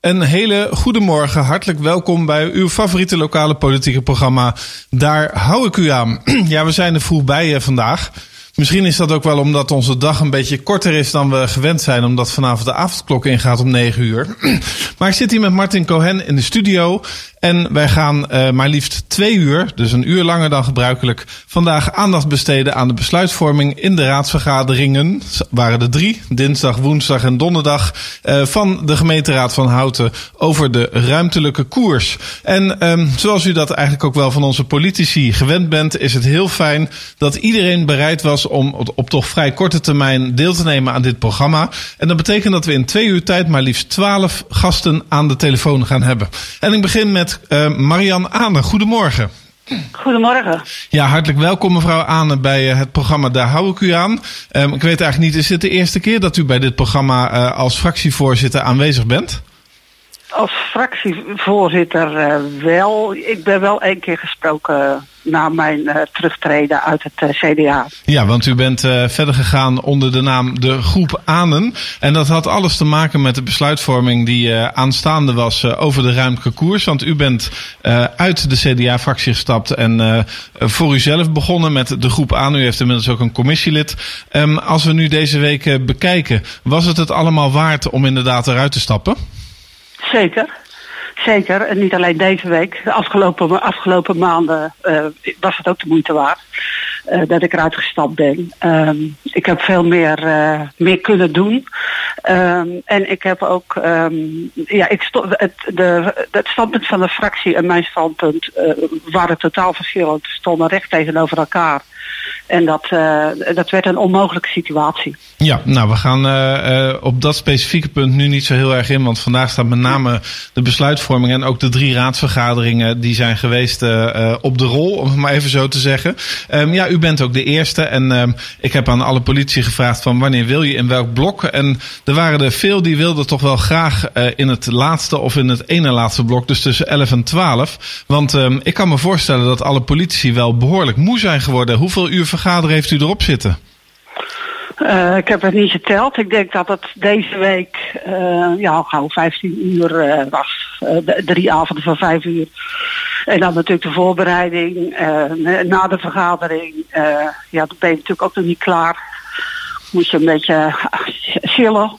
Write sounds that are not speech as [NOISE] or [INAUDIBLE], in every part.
Een hele goede morgen. Hartelijk welkom bij uw favoriete lokale politieke programma. Daar hou ik u aan. [CLEARS THROAT] Ja, we zijn er vroeg bij eh, vandaag. Misschien is dat ook wel omdat onze dag een beetje korter is dan we gewend zijn, omdat vanavond de avondklok ingaat om 9 uur. [CLEARS THROAT] Maar ik zit hier met Martin Cohen in de studio. En wij gaan uh, maar liefst twee uur, dus een uur langer dan gebruikelijk, vandaag aandacht besteden aan de besluitvorming in de raadsvergaderingen. Waren er drie, dinsdag, woensdag en donderdag, uh, van de gemeenteraad van Houten over de ruimtelijke koers. En um, zoals u dat eigenlijk ook wel van onze politici gewend bent, is het heel fijn dat iedereen bereid was om op toch vrij korte termijn deel te nemen aan dit programma. En dat betekent dat we in twee uur tijd maar liefst twaalf gasten aan de telefoon gaan hebben. En ik begin met uh, Marian Aane. Goedemorgen. Goedemorgen. Ja, hartelijk welkom mevrouw Aane bij het programma Daar hou ik u aan. Um, ik weet eigenlijk niet, is dit de eerste keer dat u bij dit programma uh, als fractievoorzitter aanwezig bent? Als fractievoorzitter uh, wel. Ik ben wel één keer gesproken na mijn uh, terugtreden uit het uh, CDA. Ja, want u bent uh, verder gegaan onder de naam de Groep Anen. En dat had alles te maken met de besluitvorming die aanstaande was over de ruimtelijke koers. Want u bent uit de CDA-fractie gestapt en voor uzelf begonnen met de Groep Anen. U heeft inmiddels ook een commissielid. Um, als we nu deze week bekijken, was het het allemaal waard om inderdaad eruit te stappen? Zeker. Zeker, en niet alleen deze week. De afgelopen, afgelopen maanden uh, was het ook de moeite waard uh, dat ik eruit gestapt ben. Um, ik heb veel meer, uh, meer kunnen doen. Um, en ik heb ook, um, ja, ik stond, het, de, het standpunt van de fractie en mijn standpunt waren totaal verschillend. Stonden recht tegenover elkaar. En dat, uh, dat werd een onmogelijke situatie. Ja, nou we gaan uh, op dat specifieke punt nu niet zo heel erg in. Want vandaag staat met name de besluitvorming en ook de drie raadsvergaderingen die zijn geweest op de rol, om het maar even zo te zeggen. Um, ja, u bent ook de eerste. En um, ik heb aan alle politie gevraagd van wanneer wil je in welk blok. En er waren er veel die wilden toch wel graag in het laatste of in het ene laatste blok. Dus tussen 11 en 12. Want um, ik kan me voorstellen dat alle politici wel behoorlijk moe zijn geworden. Hoeveel uur vergaderen heeft u erop zitten? Uh, ik heb het niet geteld. Ik denk dat het deze week uh, ja, gauw 15 uur uh, was. Drie avonden van vijf uur. En dan natuurlijk de voorbereiding. na de vergadering. ja, dan ben je natuurlijk ook nog niet klaar. Moest je een beetje chillen.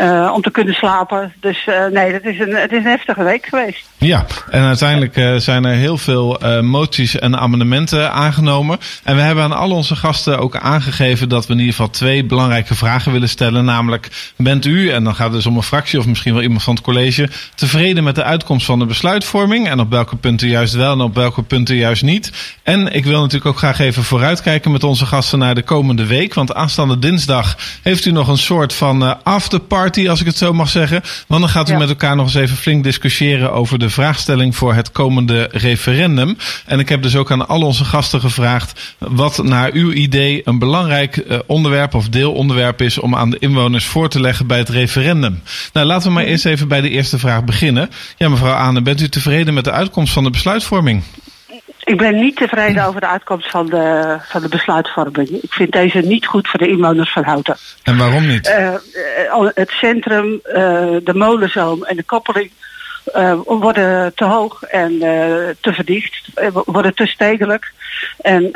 Uh, om te kunnen slapen. Dus uh, nee, het is, een, het is een heftige week geweest. Ja, en uiteindelijk zijn er heel veel moties en amendementen aangenomen. En we hebben aan al onze gasten ook aangegeven dat we in ieder geval twee belangrijke vragen willen stellen. Namelijk, bent u, en dan gaat het dus om een fractie of misschien wel iemand van het college, tevreden met de uitkomst van de besluitvorming? En op welke punten juist wel en op welke punten juist niet? En ik wil natuurlijk ook graag even vooruitkijken met onze gasten naar de komende week. Want aanstaande dinsdag heeft u nog een soort van afterparty party, als ik het zo mag zeggen. Want dan gaat u ja. met elkaar nog eens even flink discussiëren over de vraagstelling voor het komende referendum. En ik heb dus ook aan al onze gasten gevraagd wat naar uw idee een belangrijk onderwerp of deelonderwerp is om aan de inwoners voor te leggen bij het referendum. Nou, laten we maar eerst even bij de eerste vraag beginnen. Ja, mevrouw Aane, bent u tevreden met de uitkomst van de besluitvorming? Ik ben niet tevreden over de uitkomst van de, van de besluitvorming. Ik vind deze niet goed voor de inwoners van Houten. En waarom niet? Uh, het centrum, uh, de molenzoom en de koppeling uh, worden te hoog en te verdicht, worden te stedelijk. En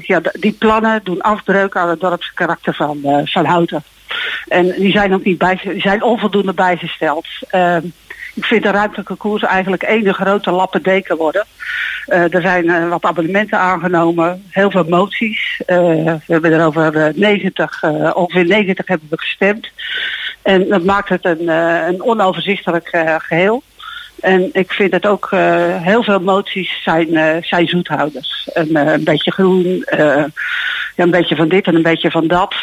ja, die plannen doen afbreuk aan het dorpskarakter van, van Houten. En die zijn ook niet bij, die zijn onvoldoende bijgesteld. Ik vind de ruimtelijke koers eigenlijk één grote lappendeken worden. Uh, er zijn uh, wat abonnementen aangenomen, heel veel moties. Uh, we hebben er over 90, ongeveer 90 hebben we gestemd. En dat maakt het een, een onoverzichtelijk geheel. En ik vind het ook heel veel moties zijn, zijn zoethouders. Een beetje groen, ja, een beetje van dit en een beetje van dat.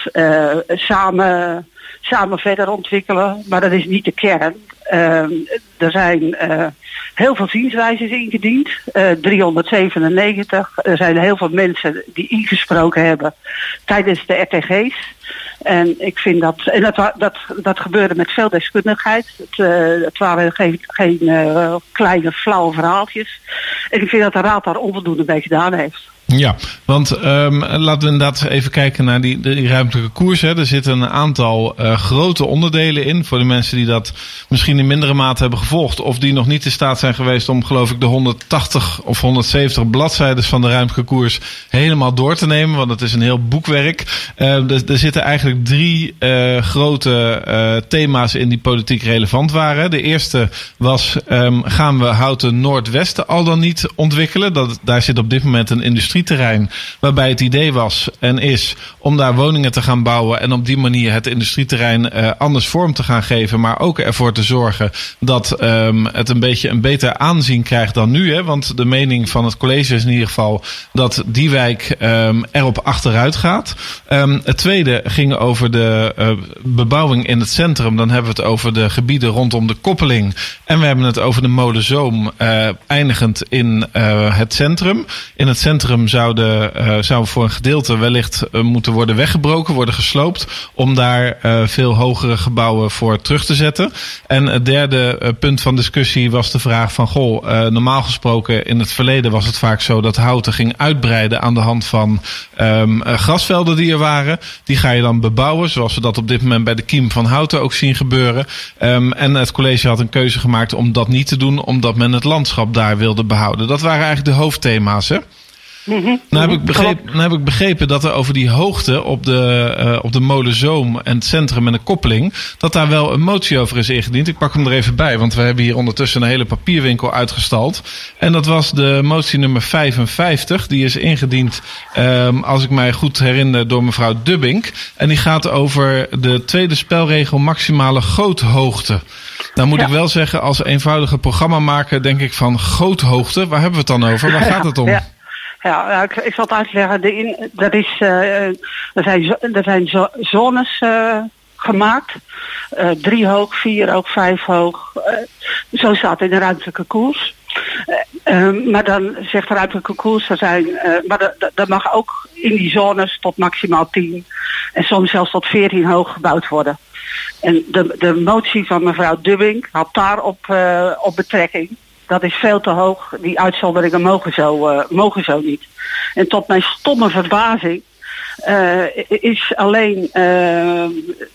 samen samen verder ontwikkelen. Maar dat is niet de kern. Uh, er zijn uh, heel veel zienswijzes ingediend. Uh, 397. Er zijn heel veel mensen die ingesproken hebben tijdens de RTG's. En ik vind dat, en dat, dat, dat gebeurde met veel deskundigheid. Het, uh, het waren geen, geen kleine flauwe verhaaltjes. En ik vind dat de raad daar onvoldoende bij gedaan heeft. Ja, want um, laten we inderdaad even kijken naar die, ruimtelijke koers. Hè. Er zitten een aantal uh, grote onderdelen in. Voor de mensen die dat misschien in mindere mate hebben gevolgd. Of die nog niet in staat zijn geweest om geloof ik de 180 of 170 bladzijden van de ruimtelijke koers helemaal door te nemen. Want het is een heel boekwerk. Uh, er, er, zitten eigenlijk drie uh, grote thema's in die politiek relevant waren. De eerste was um, gaan we houten Noordwesten al dan niet ontwikkelen. Dat, daar zit op dit moment een industrie industrieterrein. Waarbij het idee was en is om daar woningen te gaan bouwen. En op die manier het industrieterrein uh, anders vorm te gaan geven. Maar ook ervoor te zorgen dat um, het een beetje een beter aanzien krijgt dan nu. Hè? Want de mening van het college is in ieder geval dat die wijk um, erop achteruit gaat. Um, het tweede ging over de uh, bebouwing in het centrum. Dan hebben we het over de gebieden rondom de koppeling. En we hebben het over de molenzoom uh, eindigend in het centrum. In het centrum zouden, uh, zou voor een gedeelte wellicht uh, moeten worden weggebroken, worden gesloopt. Om daar uh, veel hogere gebouwen voor terug te zetten. En het derde punt van discussie was de vraag van: goh, normaal gesproken in het verleden was het vaak zo dat houten ging uitbreiden aan de hand van um, grasvelden die er waren. Die ga je dan bebouwen, zoals we dat op dit moment bij de kiem van houten ook zien gebeuren. Um, en het college had een keuze gemaakt om dat niet te doen, omdat men het landschap daar wilde behouden. Dat waren eigenlijk de hoofdthema's. Hè? Mm-hmm. Nou, heb ik begrepen, nou heb ik begrepen dat er over die hoogte op de, uh, op de molenzoom en het centrum en de koppeling, dat daar wel een motie over is ingediend. Ik pak hem er even bij, want we hebben hier ondertussen een hele papierwinkel uitgestald. En dat was de motie nummer 55. Die is ingediend, um, als ik mij goed herinner, door mevrouw Dubbink. En die gaat over de tweede spelregel maximale goothoogte. Nou moet ja. ik wel zeggen, als eenvoudige programmamaker denk ik van goothoogte, waar hebben we het dan over? Waar gaat het om? Ja. Ja, ik, zal het uitleggen. De er, is, uh, er zijn, er zijn zo, zones uh, gemaakt. Drie hoog, vier hoog, vijf hoog. zo staat in de ruimtelijke koers. maar dan zegt de ruimtelijke koers, er zijn, maar dat mag ook in die zones tot maximaal tien en soms zelfs tot veertien hoog gebouwd worden. En de, de motie van mevrouw Dubbing had daarop op betrekking dat is veel te hoog. Die uitzonderingen mogen zo, uh, mogen zo niet. En tot mijn stomme verbazing uh, is alleen uh,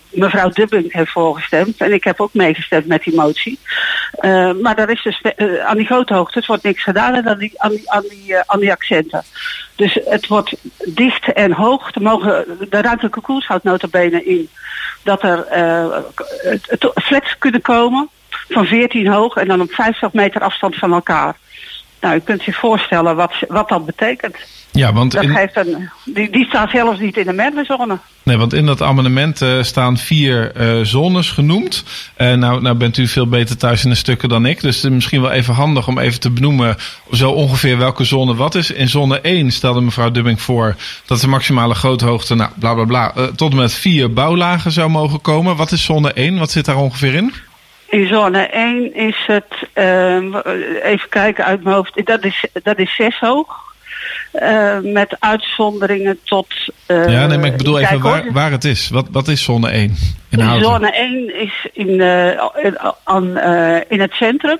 mevrouw Dubbing heeft voorgestemd. En ik heb ook meegestemd met die motie. Maar daar is dus aan die grote hoogte wordt niks gedaan aan die, aan die, aan die, die accenten. Dus het wordt dicht en hoog. Er mogen, de ruimtelijke koers houdt notabene in dat er flats kunnen komen van 14 hoog en dan op 50 meter afstand van elkaar. Nou, u kunt zich voorstellen wat, wat dat betekent. Ja, want dat in... geeft een, die, die staat zelfs niet in de merwezone. Nee, want in dat amendement uh, staan vier uh, zones genoemd. Uh, nou, nou bent u veel beter thuis in de stukken dan ik. Dus het is misschien wel even handig om even te benoemen zo ongeveer welke zone wat is. In zone 1 stelde mevrouw Dubbing voor dat de maximale groothoogte, nou bla bla bla, tot en met vier bouwlagen zou mogen komen. Wat is zone 1? Wat zit daar ongeveer in? In zone 1 is het, uh, even kijken uit mijn hoofd, dat is, dat is 6 hoog. Uh, met uitzonderingen tot. Uh, ja, nee, maar ik bedoel even waar, waar het is. Wat, wat is zone 1? In Houten? Zone 1 is in, uh, in, aan, in het centrum.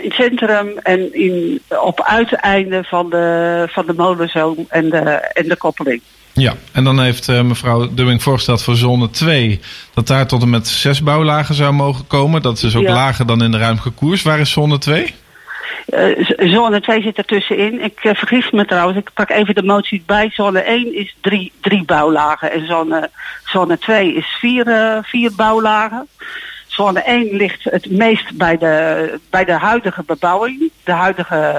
in het centrum en in, op uiteinden van de, van de molenzoom en de, en de koppeling. Ja, en dan heeft uh, mevrouw Dubbing voorgesteld voor zone 2 dat daar tot en met zes bouwlagen zou mogen komen. Dat is dus ook ja. lager dan in de ruimte koers. Waar is zone 2? Uh, zone 2 zit ertussenin. Ik uh, vergis me trouwens, ik pak even de motie bij. Zone 1 is drie, drie bouwlagen en zone, zone 2 is vier, vier bouwlagen. Zone 1 ligt het meest bij de, bij de huidige bebouwing, de huidige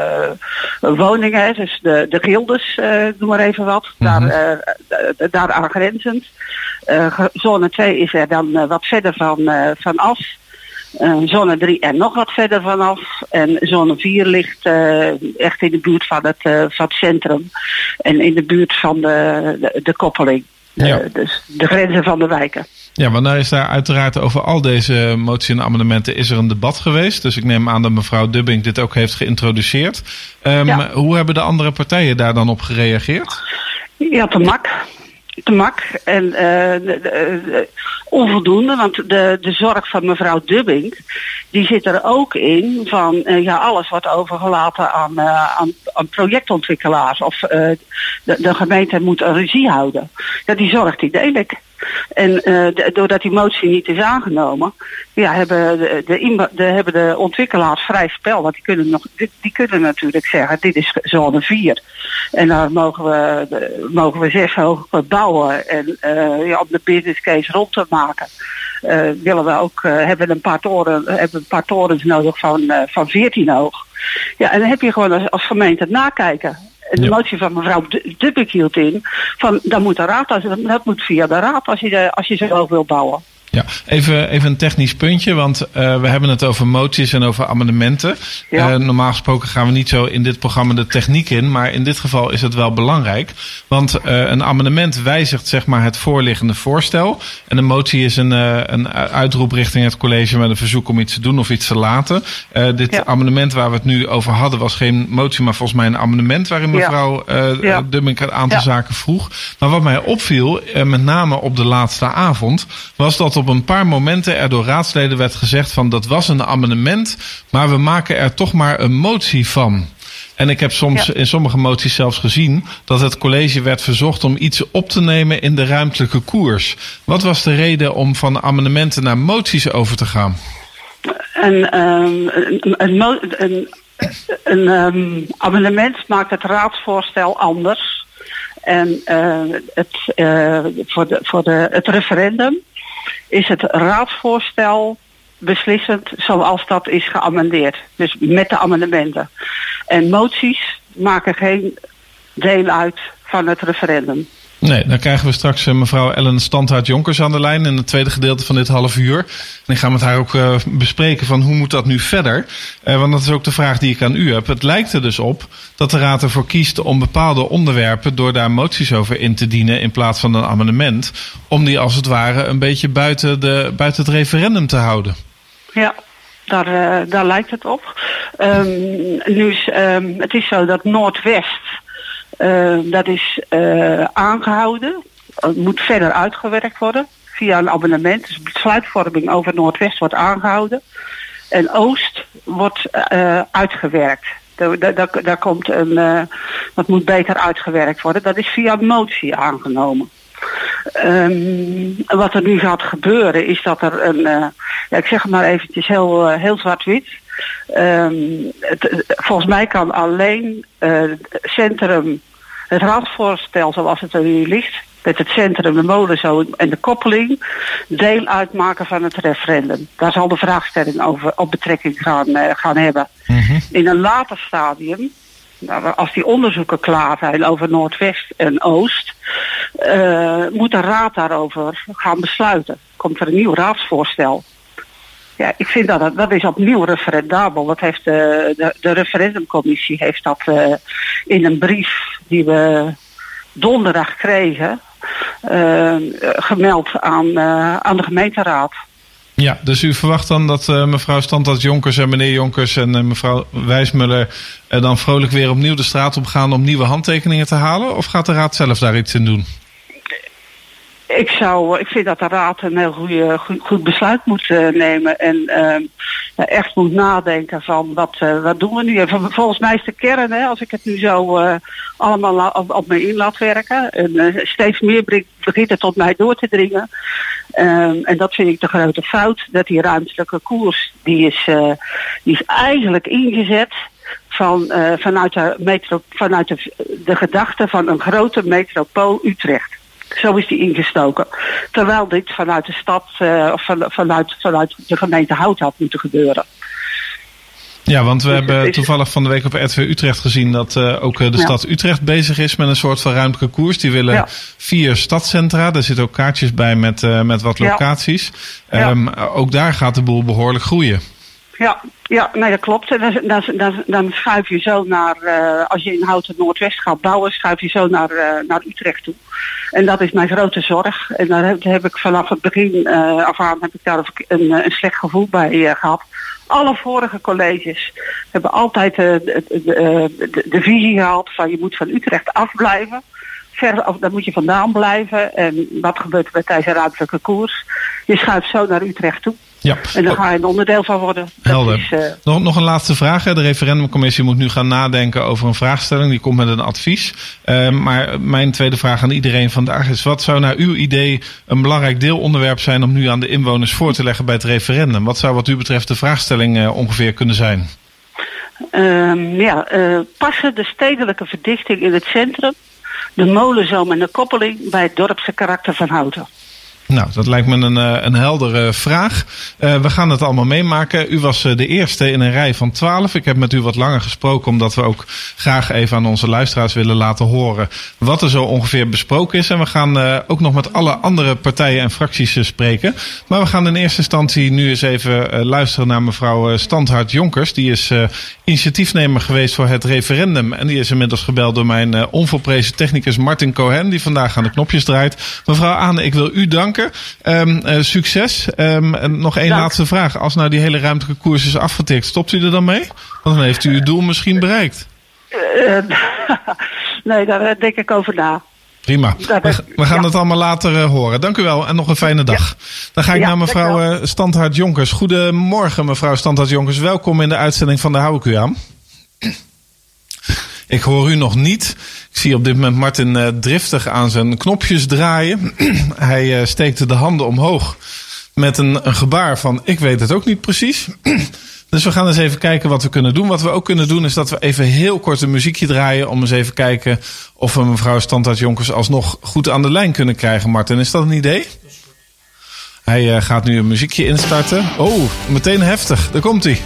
uh, woningen, dus de, de gildes, uh, noem maar even wat, mm -hmm. daar, uh, daar aangrenzend. zone 2 is er dan wat verder van, van af. zone 3 er nog wat verder vanaf. En zone 4 ligt echt in de buurt van het, van het centrum. En in de buurt van de, de, de koppeling. Ja. dus de grenzen van de wijken. Ja, want nou is daar uiteraard over al deze moties en amendementen is er een debat geweest. Dus ik neem aan dat mevrouw Dubbing dit ook heeft geïntroduceerd. Um, ja. Hoe hebben de andere partijen daar dan op gereageerd? Ja, te mak. Te mak en uh, de, de, onvoldoende, want de, de zorg van mevrouw Dubbing die zit er ook in van ja, alles wordt overgelaten aan, aan, aan projectontwikkelaars. Of de, de gemeente moet een regie houden. Ja, die zorgt die delijk. En uh, doordat die motie niet is aangenomen, ja, hebben, de, de, hebben de ontwikkelaars vrij spel. Want die kunnen, nog, die, kunnen natuurlijk zeggen, dit is zone 4. En daar mogen we, mogen we zes hoog bouwen en uh, ja, om de business case rond te maken. Uh, willen we ook, hebben een paar toren, hebben een paar torens nodig van, van 14 hoog. Ja, en dan heb je gewoon als, als gemeente nakijken de motie van mevrouw Dubbek hield in. Van, dan moet de raad, dat moet via de raad als je, als je zo wil bouwen. Ja, even, even een technisch puntje, want uh, we hebben het over moties en over amendementen. Ja. Uh, normaal gesproken gaan we niet zo in dit programma de techniek in, maar in dit geval is het wel belangrijk. Want uh, een amendement wijzigt zeg maar het voorliggende voorstel. En een motie is een, een uitroep richting het college met een verzoek om iets te doen of iets te laten. dit ja. amendement waar we het nu over hadden was geen motie, maar volgens mij een amendement waarin mevrouw ja. Dubbink een aantal zaken vroeg. Maar wat mij opviel, met name op de laatste avond, was dat op op een paar momenten er door raadsleden werd gezegd van dat was een amendement, maar we maken er toch maar een motie van. En ik heb soms in sommige moties zelfs gezien dat het college werd verzocht om iets op te nemen in de ruimtelijke koers. Wat was de reden om van amendementen naar moties over te gaan? Een, um, een, een, een, een um, amendement maakt het raadsvoorstel anders. En uh, het, uh, voor, de, voor de, het referendum is het raadsvoorstel beslissend zoals dat is geamendeerd. Dus met de amendementen. En moties maken geen deel uit van het referendum. Nee, dan krijgen we straks eh, mevrouw Ellen Standaard-Jonkers aan de lijn in het tweede gedeelte van dit half uur. En ik ga met haar ook uh, bespreken van hoe moet dat nu verder. Uh, want dat is ook de vraag die ik aan u heb. Het lijkt er dus op dat de Raad ervoor kiest om bepaalde onderwerpen door daar moties over in te dienen in plaats van een amendement. Om die als het ware een beetje buiten, de, buiten het referendum te houden. Ja, daar, daar lijkt het op. Um, nu is, um, het is zo dat Noordwest dat is uh, aangehouden. Het moet verder uitgewerkt worden via een abonnement. Dus besluitvorming over Noordwest wordt aangehouden. En Oost wordt uh, uitgewerkt. Daar, daar, komt een, dat moet beter uitgewerkt worden. Dat is via motie aangenomen. Um, wat er nu gaat gebeuren is dat er een, uh, ja, ik zeg het maar eventjes heel, uh, heel zwart-wit. Um, volgens mij kan alleen uh, centrum, het raadsvoorstel zoals het er nu ligt, met het centrum, de molenzoon en de koppeling, deel uitmaken van het referendum. Daar zal de vraagstelling over op betrekking gaan, gaan hebben. Mm -hmm. In een later stadium nou, als die onderzoeken klaar zijn over Noordwest en Oost, uh, moet de raad daarover gaan besluiten. Komt er een nieuw raadsvoorstel. Ja, ik vind dat dat is opnieuw referendabel. Dat heeft de, de, de referendumcommissie heeft dat uh, in een brief die we donderdag kregen uh, gemeld aan, aan de gemeenteraad. Ja, dus u verwacht dan dat mevrouw Standaard Jonkers en meneer Jonkers en mevrouw Wijsmuller dan vrolijk weer opnieuw de straat op gaan om nieuwe handtekeningen te halen? Of gaat de raad zelf daar iets in doen? Ik, zou, ik vind dat de raad een heel goede, goed, besluit moet nemen en echt moet nadenken van wat, wat doen we nu. En volgens mij is de kern, hè, als ik het nu zo allemaal op, op me in laat werken en steeds meer begint het tot mij door te dringen Um, en dat vind ik de grote fout, dat die ruimtelijke koers, die is, die is eigenlijk ingezet van, vanuit, de, metro, vanuit de gedachte van een grote metropool Utrecht. Zo is die ingestoken. Terwijl dit vanuit de stad uh, of van, vanuit, vanuit de gemeente Hout had moeten gebeuren. Ja, want we dus hebben toevallig van de week op RTW Utrecht gezien dat uh, ook de ja. stad Utrecht bezig is met een soort van ruimtelijke koers. Die willen ja. vier stadcentra. Daar zitten ook kaartjes bij met, uh, met wat locaties. Ja. Um, ook daar gaat de boel behoorlijk groeien. Ja, ja nee, dat klopt. Dan, dan, dan, dan schuif je zo naar, uh, als je in Houten Noordwest gaat bouwen, schuif je zo naar, uh, naar Utrecht toe. En dat is mijn grote zorg. En daar heb, ik vanaf het begin uh, af aan heb ik daar een, een slecht gevoel bij gehad alle vorige colleges hebben altijd de, de, visie gehad van je moet van Utrecht afblijven. Ver, daar moet je vandaan blijven. En wat gebeurt er bij een ruimtelijke koers? Je schuift zo naar Utrecht toe. Ja. En daar ga je een onderdeel van worden. Dat Helder. is, eh, Nog, nog een laatste vraag. De referendumcommissie moet nu gaan nadenken over een vraagstelling. Die komt met een advies. Eh, maar mijn tweede vraag aan iedereen vandaag is: wat zou naar uw idee een belangrijk deelonderwerp zijn om nu aan de inwoners voor te leggen bij het referendum? Wat zou wat u betreft de vraagstelling eh, ongeveer kunnen zijn? Ehm, ja, eh, passen de stedelijke verdichting in het centrum, de molenzoom en de koppeling bij het dorpse karakter van Houten? Nou, dat lijkt me een, eh, een heldere vraag. Eh, we gaan het allemaal meemaken. U was eh, de eerste in een rij van twaalf. Ik heb met u wat langer gesproken, omdat we ook graag even aan onze luisteraars willen laten horen wat er zo ongeveer besproken is. En we gaan ook nog met alle andere partijen en fracties spreken. Maar we gaan in eerste instantie nu eens even luisteren naar mevrouw Standhart Jonkers. Die is initiatiefnemer geweest voor het referendum. En die is inmiddels gebeld door mijn onvolprezen technicus Martin Cohen, die vandaag aan de knopjes draait. Mevrouw Aane, ik wil u danken. Ehm, eh, succes. Ehm, en nog één Dank. laatste vraag. Als nou die hele ruimtelijke koers is afgetikt, stopt u er dan mee? Want dan heeft u uw doel misschien bereikt. Eh, [LAUGHS] nee, daar eh, denk ik over na. Prima. We, gaan ja. het allemaal later horen. Dank u wel en nog een fijne dag. Dan ga ik Ja, naar mevrouw Standhart Jonkers. Goedemorgen mevrouw Standhart Jonkers. Welkom in de uitzending van de Hou ik u aan. Ik hoor u nog niet. Ik zie op dit moment Martin eh, driftig aan zijn knopjes draaien. [CLEARS THROAT] Hij eh, steekt de handen omhoog met een, een gebaar van ik weet het ook niet precies. [CLEARS THROAT] Dus we gaan eens even kijken wat we kunnen doen. Wat we ook kunnen doen is dat we even heel kort een muziekje draaien. Om eens even kijken of we mevrouw Standaard Jonkers alsnog goed aan de lijn kunnen krijgen. Martin, is dat een idee? Hij eh, gaat nu een muziekje instarten. Oh, meteen heftig. Daar komt hij.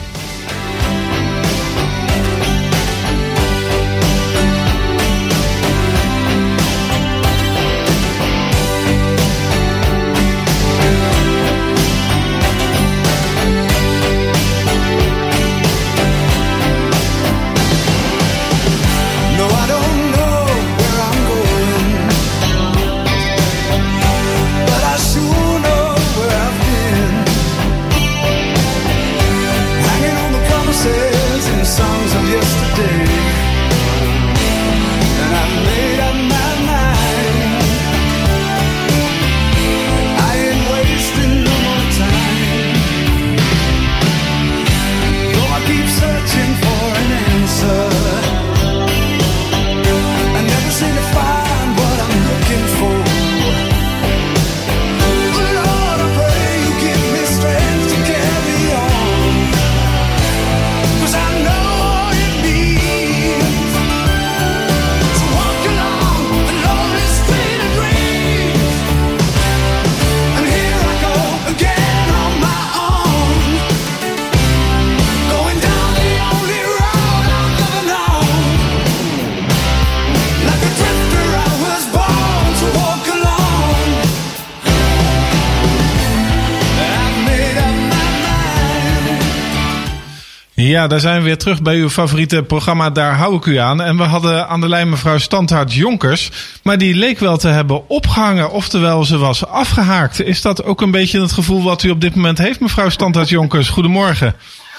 Ja, daar zijn we weer terug bij uw favoriete programma. Daar hou ik u aan. En we hadden aan de lijn mevrouw Standhart Jonkers. Maar die leek wel te hebben opgehangen. Oftewel, ze was afgehaakt. Is dat ook een beetje het gevoel wat u op dit moment heeft, mevrouw Standhart Jonkers? Goedemorgen.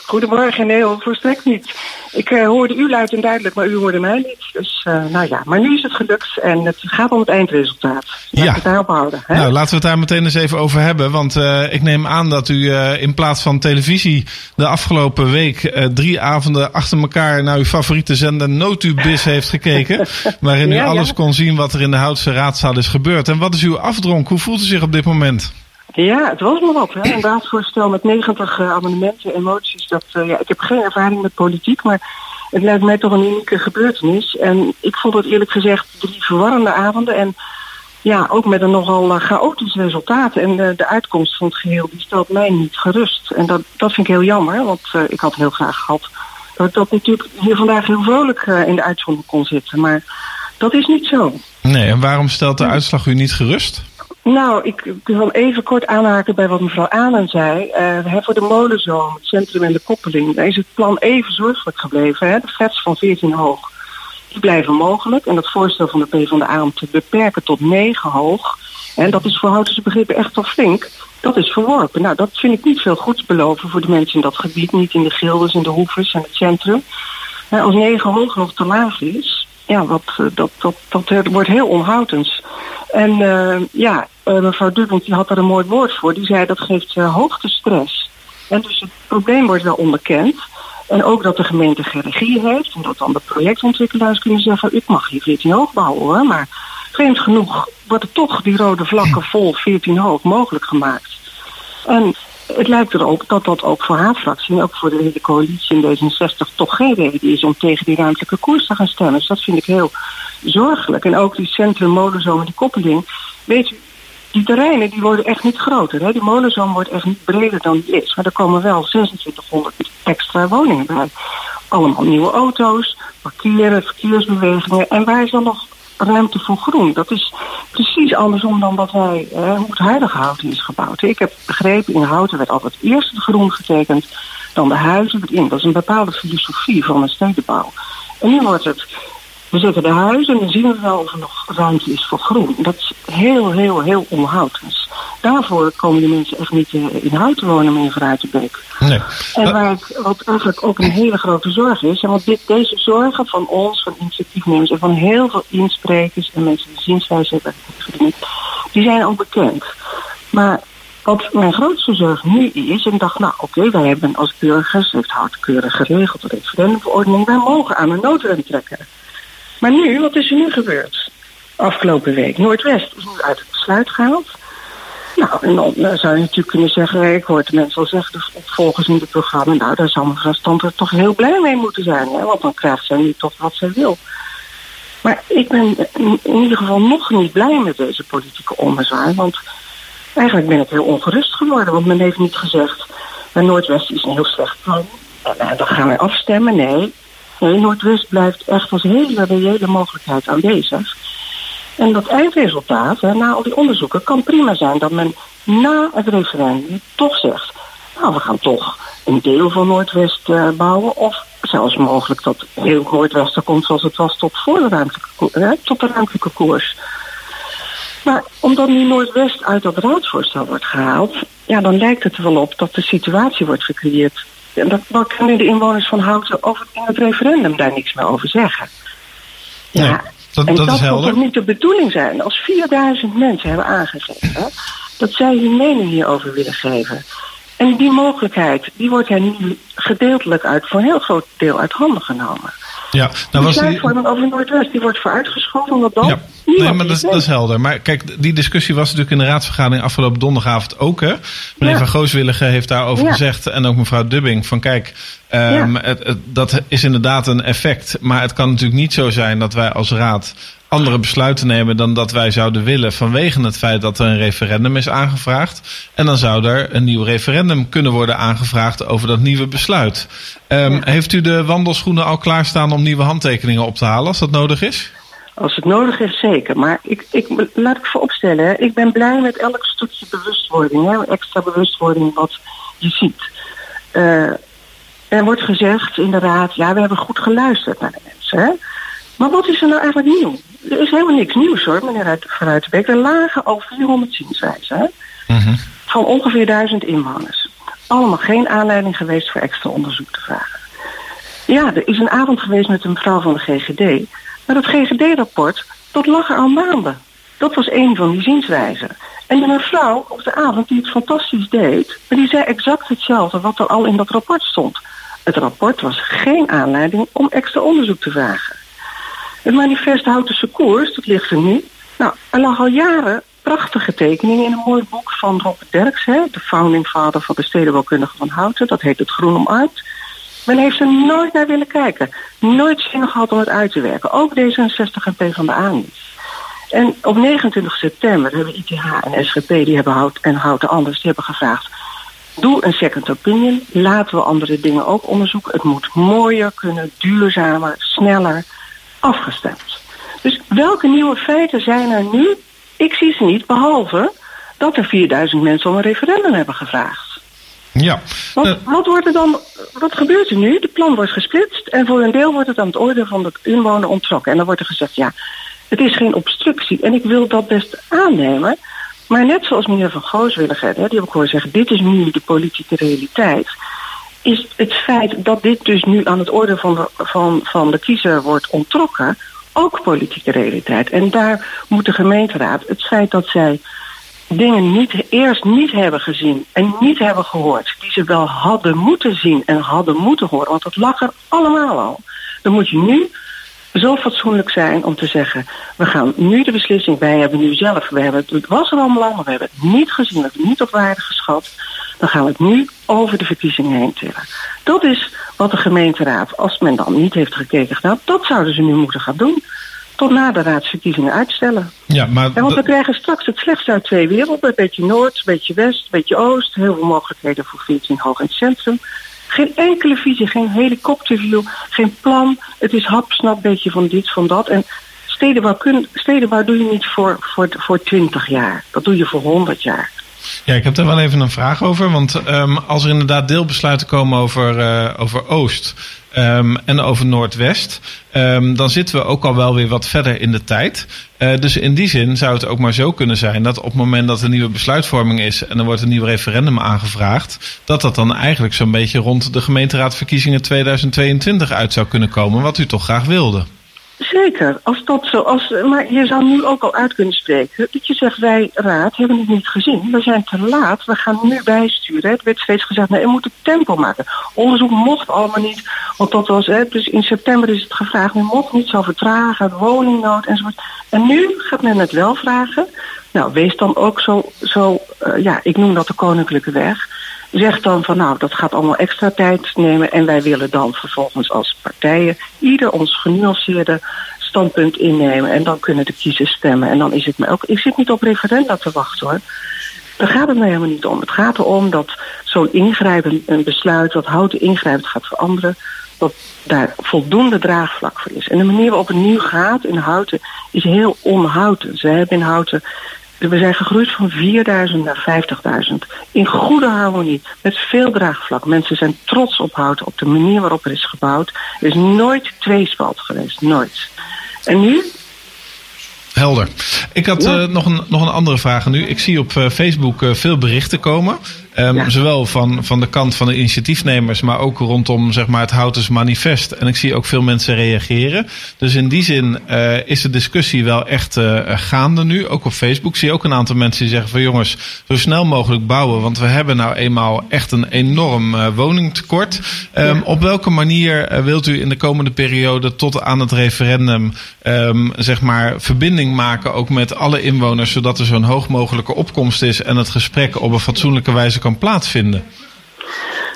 Goedemorgen, nee hoor, volstrekt niet. Ik eh, hoorde u luid en duidelijk, maar u hoorde mij niet. Dus eh, nou ja, maar nu is het gelukt en het gaat om het eindresultaat. Laat Ja. het daarop houden. Hè? Nou, laten we het daar meteen eens even over hebben. Want eh, ik neem aan dat u in plaats van televisie de afgelopen week drie avonden achter elkaar naar uw favoriete zender Notubis heeft gekeken. [LAUGHS] waarin u ja. alles kon zien wat er in de Houtse raadzaal is gebeurd. En wat is uw afdronk? Hoe voelt u zich op dit moment? Ja, het was me wat. Hè? Een raadsvoorstel met 90 eh, amendementen en moties. Dat, eh, ja, ik heb geen ervaring met politiek, maar het lijkt mij toch een unieke gebeurtenis. En ik vond het eerlijk gezegd drie verwarrende avonden. En ja, ook met een nogal eh, chaotisch resultaat. En de uitkomst van het geheel die stelt mij niet gerust. En dat, dat vind ik heel jammer, want ik had heel graag gehad dat ik dat natuurlijk hier vandaag heel vrolijk in de uitzondering kon zitten. Maar dat is niet zo. Nee, en waarom stelt de uitslag u niet gerust? Nou, ik wil even kort aanhaken bij wat mevrouw Anen zei. Hè, voor de molenzoom, het centrum en de koppeling, daar is het plan even zorgelijk gebleven. Hè? De flats van 14 hoog, die blijven mogelijk. En dat voorstel van de PvdA om te beperken tot 9 hoog, en dat is voor Houtense begrippen echt wel flink, dat is verworpen. Nou, dat vind ik niet veel goeds beloven voor de mensen in dat gebied, niet in de gildes, in de hoeves en het centrum. Als 9 hoog nog te laag is, ja, wat, eh, dat, dat, dat, eh, wordt heel onhoudens. En eh, ja, mevrouw Dubbelt die had daar een mooi woord voor. Die zei dat geeft hoogtestress. En dus het probleem wordt wel onderkend. En ook dat de gemeente geen regie heeft. En dat dan de projectontwikkelaars kunnen zeggen... ik mag hier 14 hoog bouwen hoor. Maar vreemd genoeg worden toch die rode vlakken vol 14 hoog mogelijk gemaakt. En het lijkt erop dat dat ook voor haar fractie... en ook voor de hele coalitie in D66 toch geen reden is... om tegen die ruimtelijke koers te gaan stemmen. Dus dat vind ik heel zorgelijk. En ook die centrum molenzoom en die koppeling. Weet u, die terreinen die worden echt niet groter. Hè? Die molenzoom wordt echt niet breder dan die is. Maar er komen wel 2600 extra woningen bij. Allemaal nieuwe auto's, parkeren, verkeersbewegingen. En waar is dan nog ruimte voor groen? Dat is precies andersom dan wat wij, eh, hoe het huidige houten is gebouwd. Ik heb begrepen, in houten werd altijd eerst het groen getekend, dan de huizen erin. Dat is een bepaalde filosofie van een stedenbouw. En nu wordt het we zetten de huizen en dan zien we wel of er nog ruimte is voor groen. Dat is heel, heel, heel onhoudens. Daarvoor komen die mensen echt niet eh, in hout te wonen, meneer Verruitenbeek. Nee. En waar ik, wat eigenlijk ook een hele grote zorg is, en want dit, deze zorgen van ons, van initiatiefnemers en van heel veel insprekers en mensen die zienswijze hebben die zijn ook bekend. Maar wat mijn grootste zorg nu is, en ik dacht, nou oké, wij hebben als burgers, heeft hardkeurig geregeld de referendumverordening, wij mogen aan een noodrem trekken. Maar nu, wat is er nu gebeurd? Afgelopen week. Noordwest is nu uit het besluit gehaald. Nou, en dan eh, zou je natuurlijk kunnen zeggen, ik hoor de mensen al zeggen, de volgers in het programma, nou, daar zal mevrouw Stamper toch heel blij mee moeten zijn, hè? want dan krijgt zij nu toch wat zij wil. Maar ik ben in ieder geval nog niet blij met deze politieke ommezwaai, want eigenlijk ben ik heel ongerust geworden, want men heeft niet gezegd, bij Noordwest is een heel slecht plan, en eh, dan gaan wij afstemmen. Nee, Noordwest blijft echt als hele reële mogelijkheid aanwezig. En dat eindresultaat, na al die onderzoeken, kan prima zijn dat men na het referendum toch zegt... nou, we gaan toch een deel van Noordwest eh, bouwen... of zelfs mogelijk dat heel Noordwest er komt zoals het was tot, voor de ruimtelijke koers. Maar omdat nu Noordwest uit dat raadsvoorstel wordt gehaald... ja, dan lijkt het er wel op dat de situatie wordt gecreëerd... En dat, dan kunnen de inwoners van Houten over in het referendum daar niks meer over zeggen. Nee, dat- en dat is helder. moet toch niet de bedoeling zijn. Als 4000 mensen hebben aangegeven dat zij hun mening hierover willen geven. En die mogelijkheid, die wordt hen nu gedeeltelijk uit, voor een heel groot deel uit handen genomen. Ja, nou was die, over Noordwest, die wordt vooruitgeschoven, omdat dan Ja, nee, maar dat, is- dat is weet. helder. Maar kijk, die discussie was natuurlijk in de raadsvergadering afgelopen donderdagavond ook. Hè? Meneer Ja. Van Gooswillige heeft daarover Ja. gezegd. En ook mevrouw Dubbing. Van kijk, ehm, Ja. het, het- dat is inderdaad een effect. Maar het kan natuurlijk niet zo zijn dat wij als raad andere besluiten nemen dan dat wij zouden willen. Vanwege het feit dat er een referendum is aangevraagd. En dan zou er een nieuw referendum kunnen worden aangevraagd over dat nieuwe besluit. Ehm, Heeft u de wandelschoenen al klaarstaan om nieuwe handtekeningen op te halen als dat nodig is? Als het nodig is, zeker. Maar ik, ik, laat ik vooropstellen, hè. ik ben blij met elk stukje bewustwording, hè, extra bewustwording wat je ziet. Eh, er wordt gezegd in de raad, ja, we hebben goed geluisterd naar de mensen. Hè. Maar wat is er nou eigenlijk nieuw? Er is helemaal niks nieuws hoor, meneer Ruitenbeek. Er lagen al 400 zienswijzen Mhm. van ongeveer 1000 inwoners. Allemaal geen aanleiding geweest voor extra onderzoek te vragen. Ja, er is een avond geweest met een mevrouw van de GGD. Maar dat GGD-rapport, dat lag er al maanden. Dat was een van die zienswijzen. En de mevrouw op de avond die het fantastisch deed... maar die zei exact hetzelfde wat er al in dat rapport stond. Het rapport was geen aanleiding om extra onderzoek te vragen. Het manifest Houtense Koers, dat ligt er nu. Nou, er lag al jaren prachtige tekeningen in een mooi boek van Robert Derks... Hè, de founding father van de stedenbouwkundige van Houten. Dat heet Het Groen omarmd. Men heeft er nooit naar willen kijken. Nooit zin gehad om het uit te werken. Ook D66 en PvdA niet. En op 29 september hebben ITH en SGP die hebben hout, en Houten Anders die hebben gevraagd... Doe een second opinion. Laten we andere dingen ook onderzoeken. Het moet mooier kunnen, duurzamer, sneller, afgestemd. Dus welke nieuwe feiten zijn er nu? Ik zie ze niet, behalve dat er 4000 mensen om een referendum hebben gevraagd. Ja. Wat, Eh, wat wordt er dan, wat gebeurt er nu? De plan wordt gesplitst en voor een deel wordt het aan het oordeel van de inwoner ontrokken. En dan wordt er gezegd, ja, het is geen obstructie. En ik wil dat best aannemen. Maar net zoals meneer Van hè, die heb ik horen zeggen, dit is nu de politieke realiteit. Is het feit dat dit dus nu aan het oordeel van de, van, van de kiezer wordt ontrokken ook politieke realiteit. En daar moet de gemeenteraad het feit dat zij dingen niet, eerst niet hebben gezien en niet hebben gehoord, die ze wel hadden moeten zien en hadden moeten horen, want dat lag er allemaal al. Dan moet je nu zo fatsoenlijk zijn om te zeggen, we gaan nu de beslissing, wij hebben nu zelf, we hebben, het was er allemaal, maar we hebben het niet gezien, we hebben het niet op waarde geschat, dan gaan we het nu over de verkiezingen heen tillen. Dat is wat de gemeenteraad, als men dan niet heeft gekeken gedaan, dat zouden ze nu moeten gaan doen. Tot na de raadsverkiezingen uitstellen. Ja, maar Ja, want we krijgen straks het slechtste uit twee werelden. Een beetje Noord, een beetje West, een beetje Oost. Heel veel mogelijkheden voor 14 hoog in het centrum. Geen enkele visie, geen helikopterview, geen plan. Het is hapsnap, een beetje van dit, van dat. En stedenbouw, kun, stedenbouw doe je niet voor, voor, voor 20 jaar. Dat doe je voor 100 jaar. Ja, ik heb daar wel even een vraag over. Want ehm, als er inderdaad deelbesluiten komen over, eh, over Oost ehm, en over Noordwest, ehm, dan zitten we ook al wel weer wat verder in de tijd. Eh, dus in die zin zou het ook maar zo kunnen zijn dat op het moment dat er nieuwe besluitvorming is en er wordt een nieuw referendum aangevraagd, dat dat dan eigenlijk zo'n beetje rond de gemeenteraadverkiezingen 2022 uit zou kunnen komen, wat u toch graag wilde. Zeker, als dat zo, als, maar je zou nu ook al uit kunnen spreken dat je zegt wij raad hebben het niet gezien. We zijn te laat, we gaan nu bijsturen. Het werd steeds gezegd, nee, we moeten tempo maken. Onderzoek mocht allemaal niet, want dat was, dus in september is het gevraagd, men mocht niet zo vertragen, woningnood enzovoort. En nu gaat men het wel vragen. Nou, wees dan ook zo, zo eh, ja, ik noem dat de koninklijke weg. Zeg dan van nou, dat gaat allemaal extra tijd nemen en wij willen dan vervolgens als partijen ieder ons genuanceerde standpunt innemen en dan kunnen de kiezers stemmen. En dan is het me ook, ik zit niet op referenda te wachten hoor. Daar gaat het nou helemaal niet om. Het gaat erom dat zo'n ingrijpend een besluit, dat houten ingrijpend gaat veranderen, dat daar voldoende draagvlak voor is. En de manier waarop het nu gaat in Houten is heel onhouten. Ze hebben in Houten we zijn gegroeid van 4000 naar 50.000. In goede harmonie, met veel draagvlak. Mensen zijn trots op Houten, op de manier waarop er is gebouwd. Er is nooit tweespalt geweest, nooit. En nu? Helder. Ik had Ja. eh, nog, een, nog een andere vraag nu. Ik zie op eh, Facebook eh, veel berichten komen. Ehm, Ja. Zowel van, van de kant van de initiatiefnemers, maar ook rondom zeg maar, het Houtens Manifest. En ik zie ook veel mensen reageren. Dus in die zin eh, is de discussie wel echt eh, gaande nu. Ook op Facebook zie je ook een aantal mensen die zeggen van jongens, zo snel mogelijk bouwen. Want we hebben nou eenmaal echt een enorm eh, woningtekort. Ehm, Ja. Op welke manier wilt u in de komende periode tot aan het referendum ehm, zeg maar verbinding maken ook met alle inwoners, zodat er zo'n hoog mogelijke opkomst is en het gesprek op een fatsoenlijke wijze kan plaatsvinden?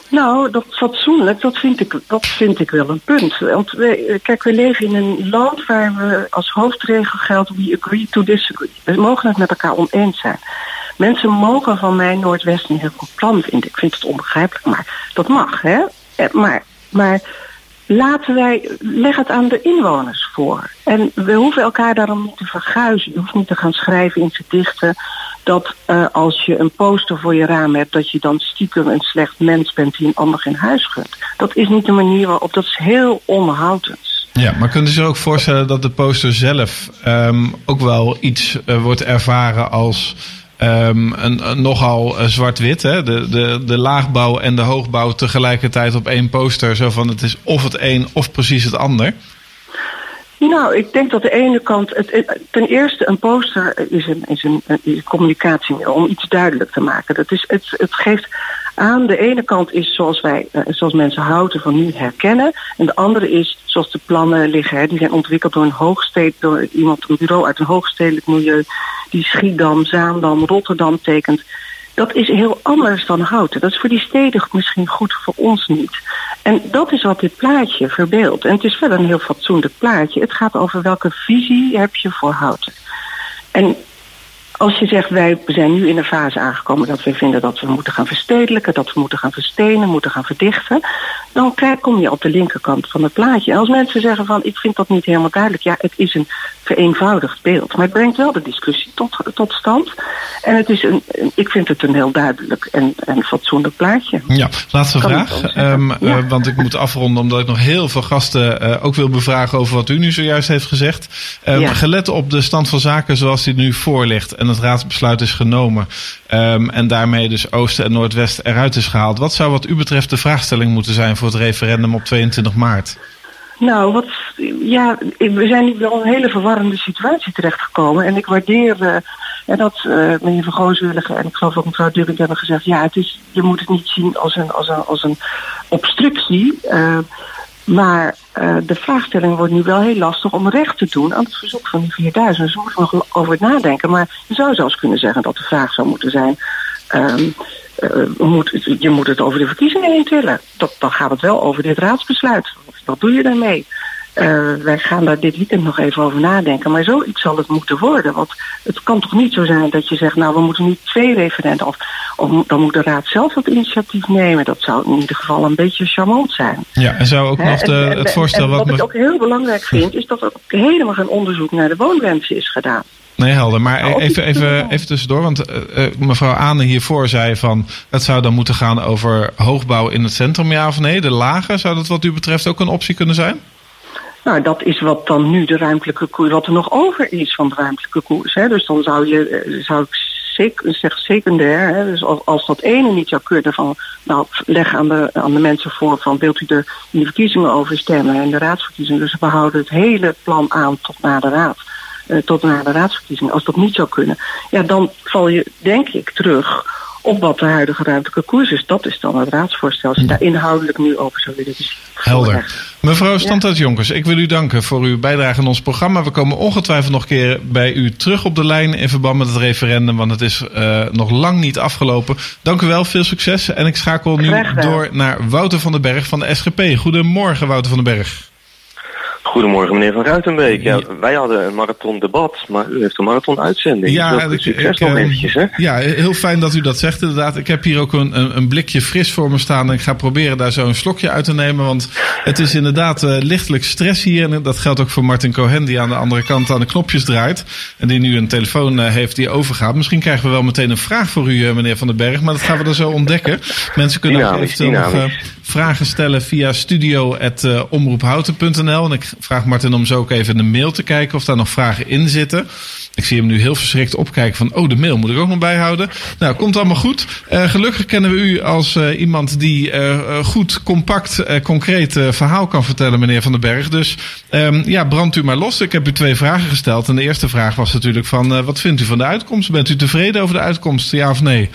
Nou, dat fatsoenlijk, dat vind ik, dat vind ik wel een punt. Want we, kijk, we leven in een land waar we als hoofdregel geldt, we agree to disagree. We mogen het met elkaar oneens zijn. Mensen mogen van mij Noordwest een heel goed plan vinden. Ik vind het onbegrijpelijk, maar dat mag, hè? Eh, Maar, maar laten wij, leg het aan de inwoners voor. En we hoeven elkaar daarom niet te verguizen. Je hoeft niet te gaan schrijven in gedichten dat eh, als je een poster voor je raam hebt, dat je dan stiekem een slecht mens bent die een ander geen huis gunt. Dat is niet de manier waarop, dat is heel onhoudend. Ja, maar kunt u zich ook voorstellen dat de poster zelf ehm, ook wel iets eh, wordt ervaren als ehm, een, nogal eh, zwart-wit? Hè? De, de, de laagbouw en de hoogbouw tegelijkertijd op één poster. Zo van het is of het een of precies het ander. Nou, ik denk dat de ene kant. Het, ten eerste, een poster is een, is een, communicatiemiddel om iets duidelijk te maken. Dat is, het, het geeft aan. De ene kant is zoals wij, eh, zoals mensen houten van nu herkennen. En de andere is zoals de plannen liggen. Hè, die zijn ontwikkeld door een hoogstedelijk, door iemand, een bureau uit een hoogstedelijk milieu. Die Schiedam, Zaandam, Rotterdam tekent. Dat is heel anders dan houten. Dat is voor die steden misschien goed, voor ons niet. En dat is wat dit plaatje verbeeldt. En het is wel een heel fatsoenlijk plaatje. Het gaat over welke visie heb je voor houten. En als je zegt, wij zijn nu in een fase aangekomen dat we vinden dat we moeten gaan verstedelijken, dat we moeten gaan verstenen, moeten gaan verdichten, dan kom je op de linkerkant van het plaatje. En als mensen zeggen van, ik vind dat niet helemaal duidelijk, ja, het is een vereenvoudigd beeld, maar het brengt wel de discussie tot, tot stand. En het is een, ik vind het een heel duidelijk en, en fatsoenlijk plaatje. Ja, laatste Kan vraag. Ehm, Ja. eh, want ik moet afronden omdat ik nog heel veel gasten eh, ook wil bevragen over wat u nu zojuist heeft gezegd. Ehm, Ja. Gelet op de stand van zaken zoals die nu voor ligt en het raadsbesluit is genomen. ehm, en daarmee dus Oosten en Noordwest eruit is gehaald. Wat zou wat u betreft de vraagstelling moeten zijn voor het referendum op 22 maart? Nou, wat, ja, we zijn nu wel een hele verwarrende situatie terechtgekomen. En ik waardeer eh, dat eh, meneer Van Gooswillige en ik geloof ook mevrouw Dubbing hebben gezegd... ja, het is, je moet het niet zien als een, als een, als een obstructie. eh, maar de vraagstelling wordt nu wel heel lastig om recht te doen aan het verzoek van die 4000. Dus we moeten nog over nadenken. Maar je zou zelfs kunnen zeggen dat de vraag zou moeten zijn... ehm, eh, moet, je moet het over de verkiezingen heen tillen. Dat, dan gaat het wel over dit raadsbesluit. Wat doe je daarmee? Eh, wij gaan daar dit weekend nog even over nadenken. Maar zoiets zal het moeten worden. Want het kan toch niet zo zijn dat je zegt... nou, we moeten nu twee referenda... of, of dan moet de raad zelf dat initiatief nemen. Dat zou in ieder geval een beetje charmant zijn. Ja, en zou ook nog de, en- het voorstel en wat... wat ik ook heel belangrijk vind... is dat er ook helemaal geen onderzoek naar de woonwensen is gedaan. Nee, helder. Maar even, even, even tussendoor. Want eh, eh, mevrouw Aane hiervoor zei van... het zou dan moeten gaan over hoogbouw in het centrum, ja of nee? De lagen, zou dat wat u betreft ook een optie kunnen zijn? Nou, dat is wat dan nu de ruimtelijke koers, wat er nog over is van de ruimtelijke koers. Hè. Dus dan zou je, eh, zou ik zeg secundair, hè. dus als, als dat ene niet zou kunnen van, nou, leg aan de, aan de mensen voor van, wilt u er in de verkiezingen over stemmen en de raadsverkiezingen. Dus we houden het hele plan aan tot na de raad. eh, tot na de raadsverkiezingen. Als dat niet zou kunnen, ja, dan val je, denk ik, terug op wat de huidige ruimtelijke koers is. Dat is dan het raadsvoorstel. Als je daar inhoudelijk nu over zou willen dus Helder. Mevrouw Standaard Jonkers, ik wil u danken voor uw bijdrage aan ons programma. We komen ongetwijfeld nog een keer bij u terug op de lijn in verband met het referendum, want het is eh, nog lang niet afgelopen. Dank u wel, veel succes. En ik schakel nu door naar Wouter van den Berg van de SGP. Goedemorgen, Wouter van den Berg. Goedemorgen meneer Van Ruitenbeek. Ja, wij hadden een marathon debat, maar u heeft een marathon uitzending. Ja, succes ik, nog eh, eventjes hè. Ja, heel fijn dat u dat zegt inderdaad. Ik heb hier ook een, een, blikje fris voor me staan. En ik ga proberen daar zo een slokje uit te nemen. Want het is inderdaad eh, lichtelijk stress hier. En dat geldt ook voor Martin Cohen die aan de andere kant aan de knopjes draait. En die nu een telefoon eh, heeft die overgaat. Misschien krijgen we wel meteen een vraag voor u, meneer Van den Berg. Maar dat gaan we dan zo ontdekken. Mensen kunnen ook Dynamisch, eventueel nog vragen stellen via studio.omroephouten.nl. En ik vraag Martin om zo ook even in de mail te kijken of daar nog vragen in zitten. Ik zie hem nu heel verschrikt opkijken van, oh, de mail moet ik ook nog bijhouden. Nou, komt allemaal goed. Eh, gelukkig kennen we u als eh, iemand die eh, goed, compact, concreet verhaal kan vertellen, meneer Van den Berg. Dus ehm, ja, brandt u maar los. Ik heb u twee vragen gesteld. En de eerste vraag was natuurlijk van, wat vindt u van de uitkomst? Bent u tevreden over de uitkomst, ja of nee?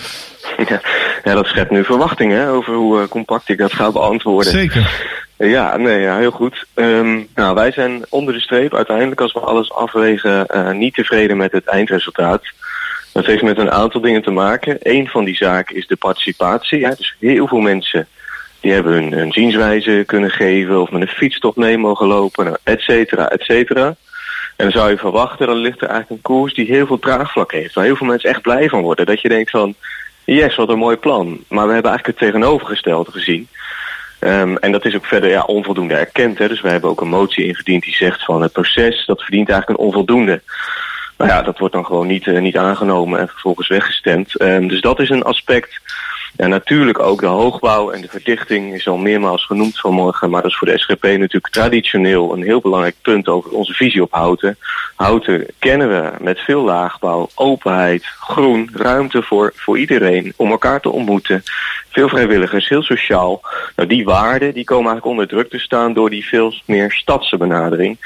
Ja, ja, dat schept nu verwachtingen over hoe compact ik dat ga beantwoorden. Zeker. Ja, nee, ja, heel goed. Ehm, nou, wij zijn onder de streep uiteindelijk, als we alles afwegen, eh, niet tevreden met het eindresultaat. Dat heeft met een aantal dingen te maken. Eén van die zaken is de participatie. Dus heel veel mensen die hebben hun, hun zienswijze kunnen geven of met een fietstocht mee mogen lopen, nou, et cetera, et cetera. En dan zou je verwachten, dan ligt er eigenlijk een koers die heel veel draagvlak heeft. Waar heel veel mensen echt blij van worden. Dat je denkt van, yes, wat een mooi plan. Maar we hebben eigenlijk het tegenovergestelde gezien. Ehm, en dat is ook verder ja, onvoldoende erkend. Hè. Dus we hebben ook een motie ingediend die zegt van het proces, dat verdient eigenlijk een onvoldoende. Nou ja, dat wordt dan gewoon niet, eh, niet aangenomen en vervolgens weggestemd. Ehm, dus dat is een aspect. En natuurlijk ook de hoogbouw en de verdichting is al meermaals genoemd vanmorgen. Maar dat is voor de SGP natuurlijk traditioneel een heel belangrijk punt over onze visie op Houten. Houten kennen we met veel laagbouw, openheid, groen, ruimte voor, voor iedereen om elkaar te ontmoeten. Veel vrijwilligers, heel sociaal. Nou, die waarden die komen eigenlijk onder druk te staan door die veel meer stadse benadering.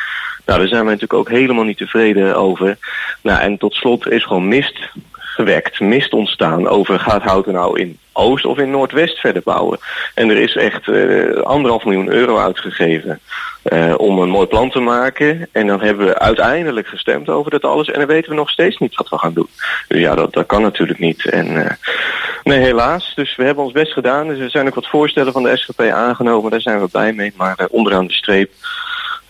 Nou, daar zijn we natuurlijk ook helemaal niet tevreden over. Nou, en tot slot is gewoon mist gewekt, mist ontstaan over gaat Houten nou in Oost of in Noordwest verder bouwen. En er is echt eh, anderhalf miljoen euro uitgegeven eh, om een mooi plan te maken. En dan hebben we uiteindelijk gestemd over dat alles en dan weten we nog steeds niet wat we gaan doen. Dus ja, dat, dat kan natuurlijk niet. En eh, nee, helaas. Dus we hebben ons best gedaan. Dus er zijn ook wat voorstellen van de SGP aangenomen. Daar zijn we blij mee. Maar onderaan de streep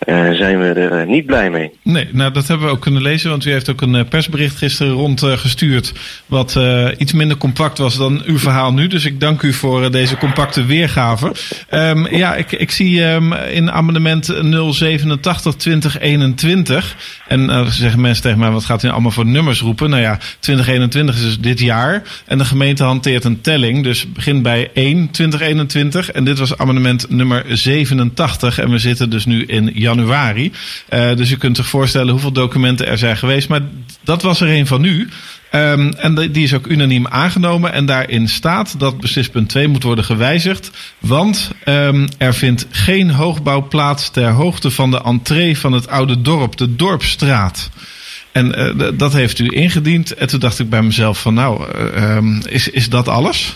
eh, zijn we er eh, niet blij mee. Nee, nou dat hebben we ook kunnen lezen, want u heeft ook een eh, persbericht gisteren rondgestuurd. wat iets minder compact was dan uw verhaal nu. Dus ik dank u voor deze compacte weergave. Ehm, ja, ik, ik zie ehm, in amendement 087 2021. En eh, zeggen mensen tegen mij, wat gaat u allemaal voor nummers roepen? Nou ja, 2021 is dus dit jaar. En de gemeente hanteert een telling. Dus begint bij 1 2021. En dit was amendement nummer 87. En we zitten dus nu in januari. Eh, dus u kunt zich voorstellen hoeveel documenten er zijn geweest. Maar dat was er een van u. Ehm, en die is ook unaniem aangenomen. En daarin staat dat beslispunt 2 moet worden gewijzigd. Want ehm, er vindt geen hoogbouw plaats ter hoogte van de entree van het oude dorp, de Dorpstraat. En eh, dat heeft u ingediend. En toen dacht ik bij mezelf van nou, eh, ehm, is, is dat alles?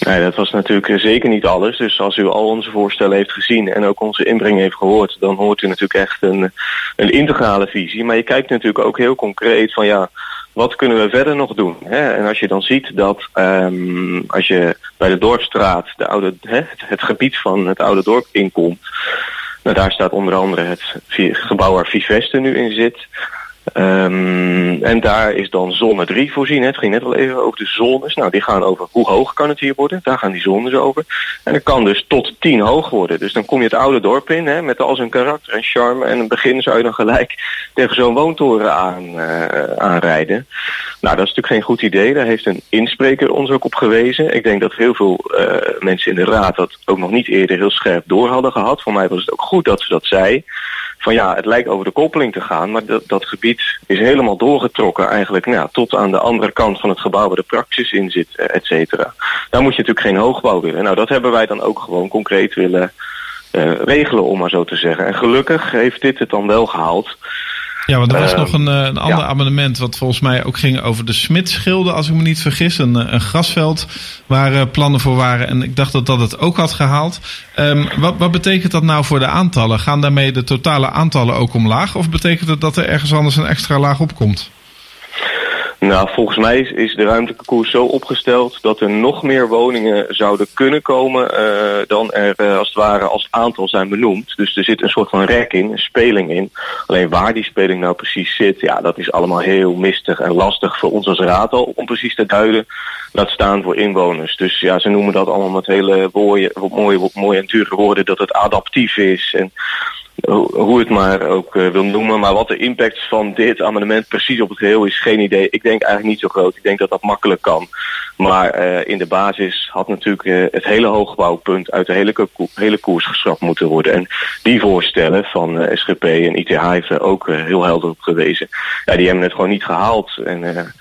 Nee, dat was natuurlijk eh, zeker niet alles. Dus als u al onze voorstellen heeft gezien en ook onze inbreng heeft gehoord, dan hoort u natuurlijk echt een, een integrale visie. Maar je kijkt natuurlijk ook heel concreet van ja, wat kunnen we verder nog doen? Hè? En als je dan ziet dat ehm, als je bij de dorpstraat de oude, hè, het, gebied van het oude dorp inkomt, nou, daar staat onder andere het gebouw waar Viveste nu in zit. Ehm, en daar is dan zone 3 voorzien. Het ging net al even over de zones. Nou, die gaan over hoe hoog kan het hier worden. Daar gaan die zones over. En het kan dus tot 10 hoog worden. Dus dan kom je het oude dorp in hè, met al zijn karakter en charme. En het begin zou je dan gelijk [LAUGHS] tegen zo'n woontoren aan, eh, aanrijden. Nou, dat is natuurlijk geen goed idee. Daar heeft een inspreker ons ook op gewezen. Ik denk dat heel veel eh, mensen in de raad dat ook nog niet eerder heel scherp door hadden gehad. Voor mij was het ook goed dat ze dat zei van ja, het lijkt over de koppeling te gaan, maar dat, dat gebied is helemaal doorgetrokken eigenlijk nou, tot aan de andere kant van het gebouw waar de praxis in zit, eh, et cetera. Daar moet je natuurlijk geen hoogbouw willen. Nou, dat hebben wij dan ook gewoon concreet willen eh, regelen, om maar zo te zeggen. En gelukkig heeft dit het dan wel gehaald. Ja, want er was Ehm, nog een, eh, een ander ja. amendement wat volgens mij ook ging over de Smitsschilden, als ik me niet vergis. Een, eh, een grasveld waar eh, plannen voor waren. En ik dacht dat dat het ook had gehaald. Ehm, wat, wat betekent dat nou voor de aantallen? Gaan daarmee de totale aantallen ook omlaag? Of betekent het dat er ergens anders een extra laag op komt? Nou, volgens mij is, de ruimtelijke koers zo opgesteld dat er nog meer woningen zouden kunnen komen eh, dan er eh, als het ware als aantal zijn benoemd. Dus er zit een soort van rek in, een speling in. Alleen waar die speling nou precies zit, ja, dat is allemaal heel mistig en lastig voor ons als raad al om precies te duiden. Laat staan voor inwoners. Dus ja, ze noemen dat allemaal met hele mooie, mooie, mooie en dure woorden dat het adaptief is. En hoe het maar ook eh, wil noemen. Maar wat de impact van dit amendement precies op het geheel is, geen idee. Ik denk eigenlijk niet zo groot. Ik denk dat dat makkelijk kan. Maar eh, in de basis had natuurlijk eh, het hele hoogbouwpunt uit de hele, ko- hele koers geschrapt moeten worden. En die voorstellen van SGP en ITH heeft er ook heel helder op gewezen. Ja, die hebben het gewoon niet gehaald. En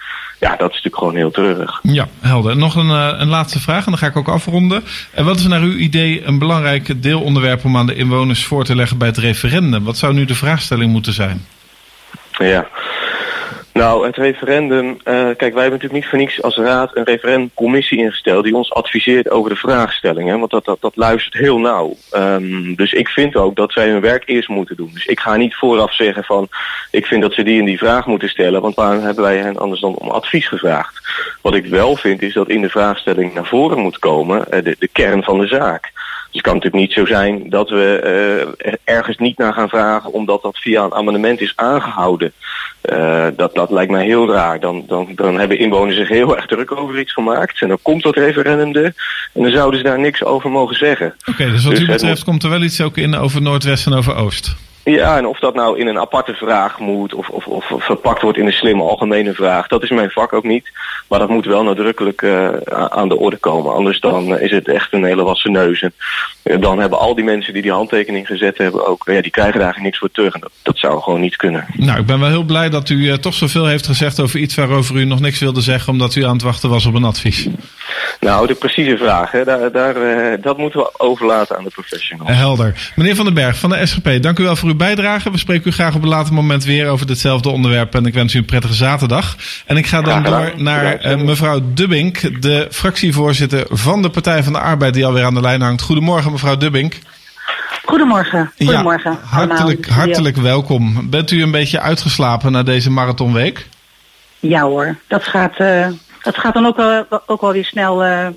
ja, dat is natuurlijk gewoon heel treurig. Ja, helder. En nog een, eh, een laatste vraag en dan ga ik ook afronden. En wat is naar uw idee een belangrijk deelonderwerp om aan de inwoners voor te leggen bij het referendum? Wat zou nu de vraagstelling moeten zijn? Ja. Nou, het referendum. eh, kijk, wij hebben natuurlijk niet voor niets als raad een referendumcommissie ingesteld die ons adviseert over de vraagstellingen. Want dat, dat, dat luistert heel nauw. Ehm, dus ik vind ook dat zij hun werk eerst moeten doen. Dus ik ga niet vooraf zeggen van ik vind dat ze die en die vraag moeten stellen. Want waarom hebben wij hen anders dan om advies gevraagd? Wat ik wel vind is dat in de vraagstelling naar voren moet komen eh, de kern van de zaak. Dus het kan natuurlijk niet zo zijn dat we eh, er ergens niet naar gaan vragen omdat dat via een amendement is aangehouden. Eh, dat, dat lijkt mij heel raar. Dan, dan, dan hebben inwoners zich heel erg druk over iets gemaakt. En dan komt dat referendum er. En dan zouden ze daar niks over mogen zeggen. Oké, dus wat Dus u het betreft komt er wel iets ook in over Noordwest en over Oost. Ja, en of dat nou in een aparte vraag moet of, of, of verpakt wordt in een slimme algemene vraag, dat is mijn vak ook niet. Maar dat moet wel nadrukkelijk eh, aan de orde komen. Anders dan eh, is het echt een hele wassen neus. En eh, dan hebben al die mensen die die handtekening gezet hebben ook, ja, die krijgen daar eigenlijk niks voor terug. En dat, dat zou gewoon niet kunnen. Nou, ik ben wel heel blij dat u eh, toch zoveel heeft gezegd over iets waarover u nog niks wilde zeggen, omdat u aan het wachten was op een advies. Nou, de precieze vraag, hè, daar, daar, dat moeten we overlaten aan de professionals. Helder. Meneer Van den Berg van de SGP, dank u wel voor uw bijdrage. We spreken u graag op een later moment weer over ditzelfde onderwerp. En ik wens u een prettige zaterdag. En ik ga dan door naar eh, mevrouw Dubbink, de fractievoorzitter van de Partij van de Arbeid, die alweer aan de lijn hangt. Goedemorgen, mevrouw Dubbink. Goedemorgen. Goedemorgen. Ja, hartelijk, hartelijk welkom. Bent u een beetje uitgeslapen na deze marathonweek? Ja hoor, dat gaat, eh, dat gaat dan ook, wel ook wel weer snel eh,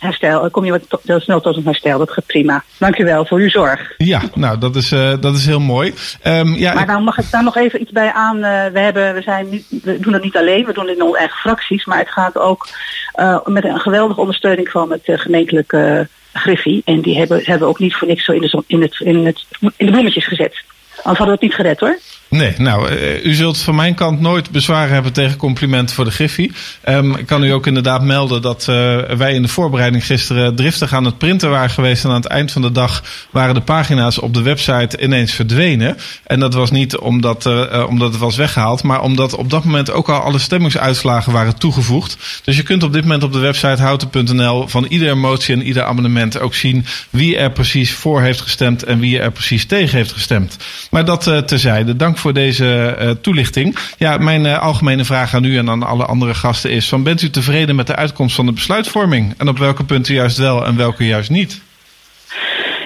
herstel. Kom je wat heel snel tot een herstel. Dat gaat prima. Dank u wel voor uw zorg. Ja, nou, dat is, eh, dat is heel mooi. Ehm, ja, Maar nou mag ik daar nog even iets bij aan. eh, we, hebben, we, zijn niet, we doen het niet alleen, we doen het in onze eigen fracties. Maar het gaat ook eh, met een geweldige ondersteuning van het gemeentelijke Griffie. En die hebben, hebben ook niet voor niks zo in de, zon- in het, in het, in de bloemetjes gezet. Anders hadden we het niet gered hoor. Nee, nou, eh, u zult van mijn kant nooit bezwaren hebben tegen complimenten voor de Griffie. Ehm, ik kan u ook inderdaad melden dat eh, wij in de voorbereiding gisteren driftig aan het printen waren geweest. En aan het eind van de dag waren de pagina's op de website ineens verdwenen. En dat was niet omdat, eh, omdat het was weggehaald, maar omdat op dat moment ook al alle stemmingsuitslagen waren toegevoegd. Dus je kunt op dit moment op de website houten.nl van iedere motie en ieder amendement ook zien wie er precies voor heeft gestemd en wie er precies tegen heeft gestemd. Maar dat terzijde. Dank voor deze eh, toelichting. Ja, mijn eh, algemene vraag aan u en aan alle andere gasten is: van, bent u tevreden met de uitkomst van de besluitvorming? En op welke punten juist wel en welke juist niet?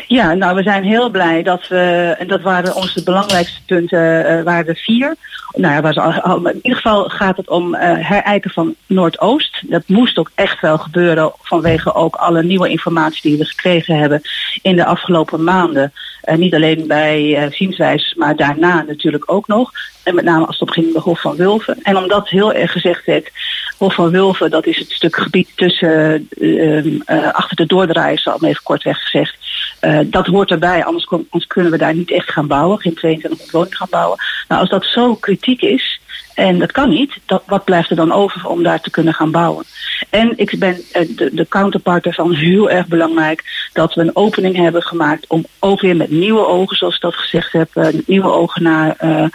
Ja, nou we zijn heel blij dat we, en dat waren onze belangrijkste punten, waren er vier. Nou ja, al, al- in ieder geval gaat het om eh, herijken van Noordoost. Dat moest ook echt wel gebeuren vanwege ook alle nieuwe informatie die we gekregen hebben in de afgelopen maanden. Eh, niet alleen bij eh zienswijzers, maar daarna natuurlijk ook nog. En met name als het op ging bij Hof van Wulven. En omdat heel erg gezegd werd, Hof van Wulven, dat is het stuk gebied tussen, eh, eh, eh, achter de doordraaiers, zal ik maar even kortweg gezegd. Dat hoort erbij, anders, kunnen we daar niet echt gaan bouwen, geen 2200 woningen gaan bouwen. Nou, als dat zo is, en dat kan niet, dat, wat blijft er dan over om daar te kunnen gaan bouwen? En ik ben eh, de, de counterpart ervan heel erg belangrijk dat we een opening hebben gemaakt om ook weer met nieuwe ogen, zoals ik dat gezegd heb, eh, nieuwe ogen naar eh,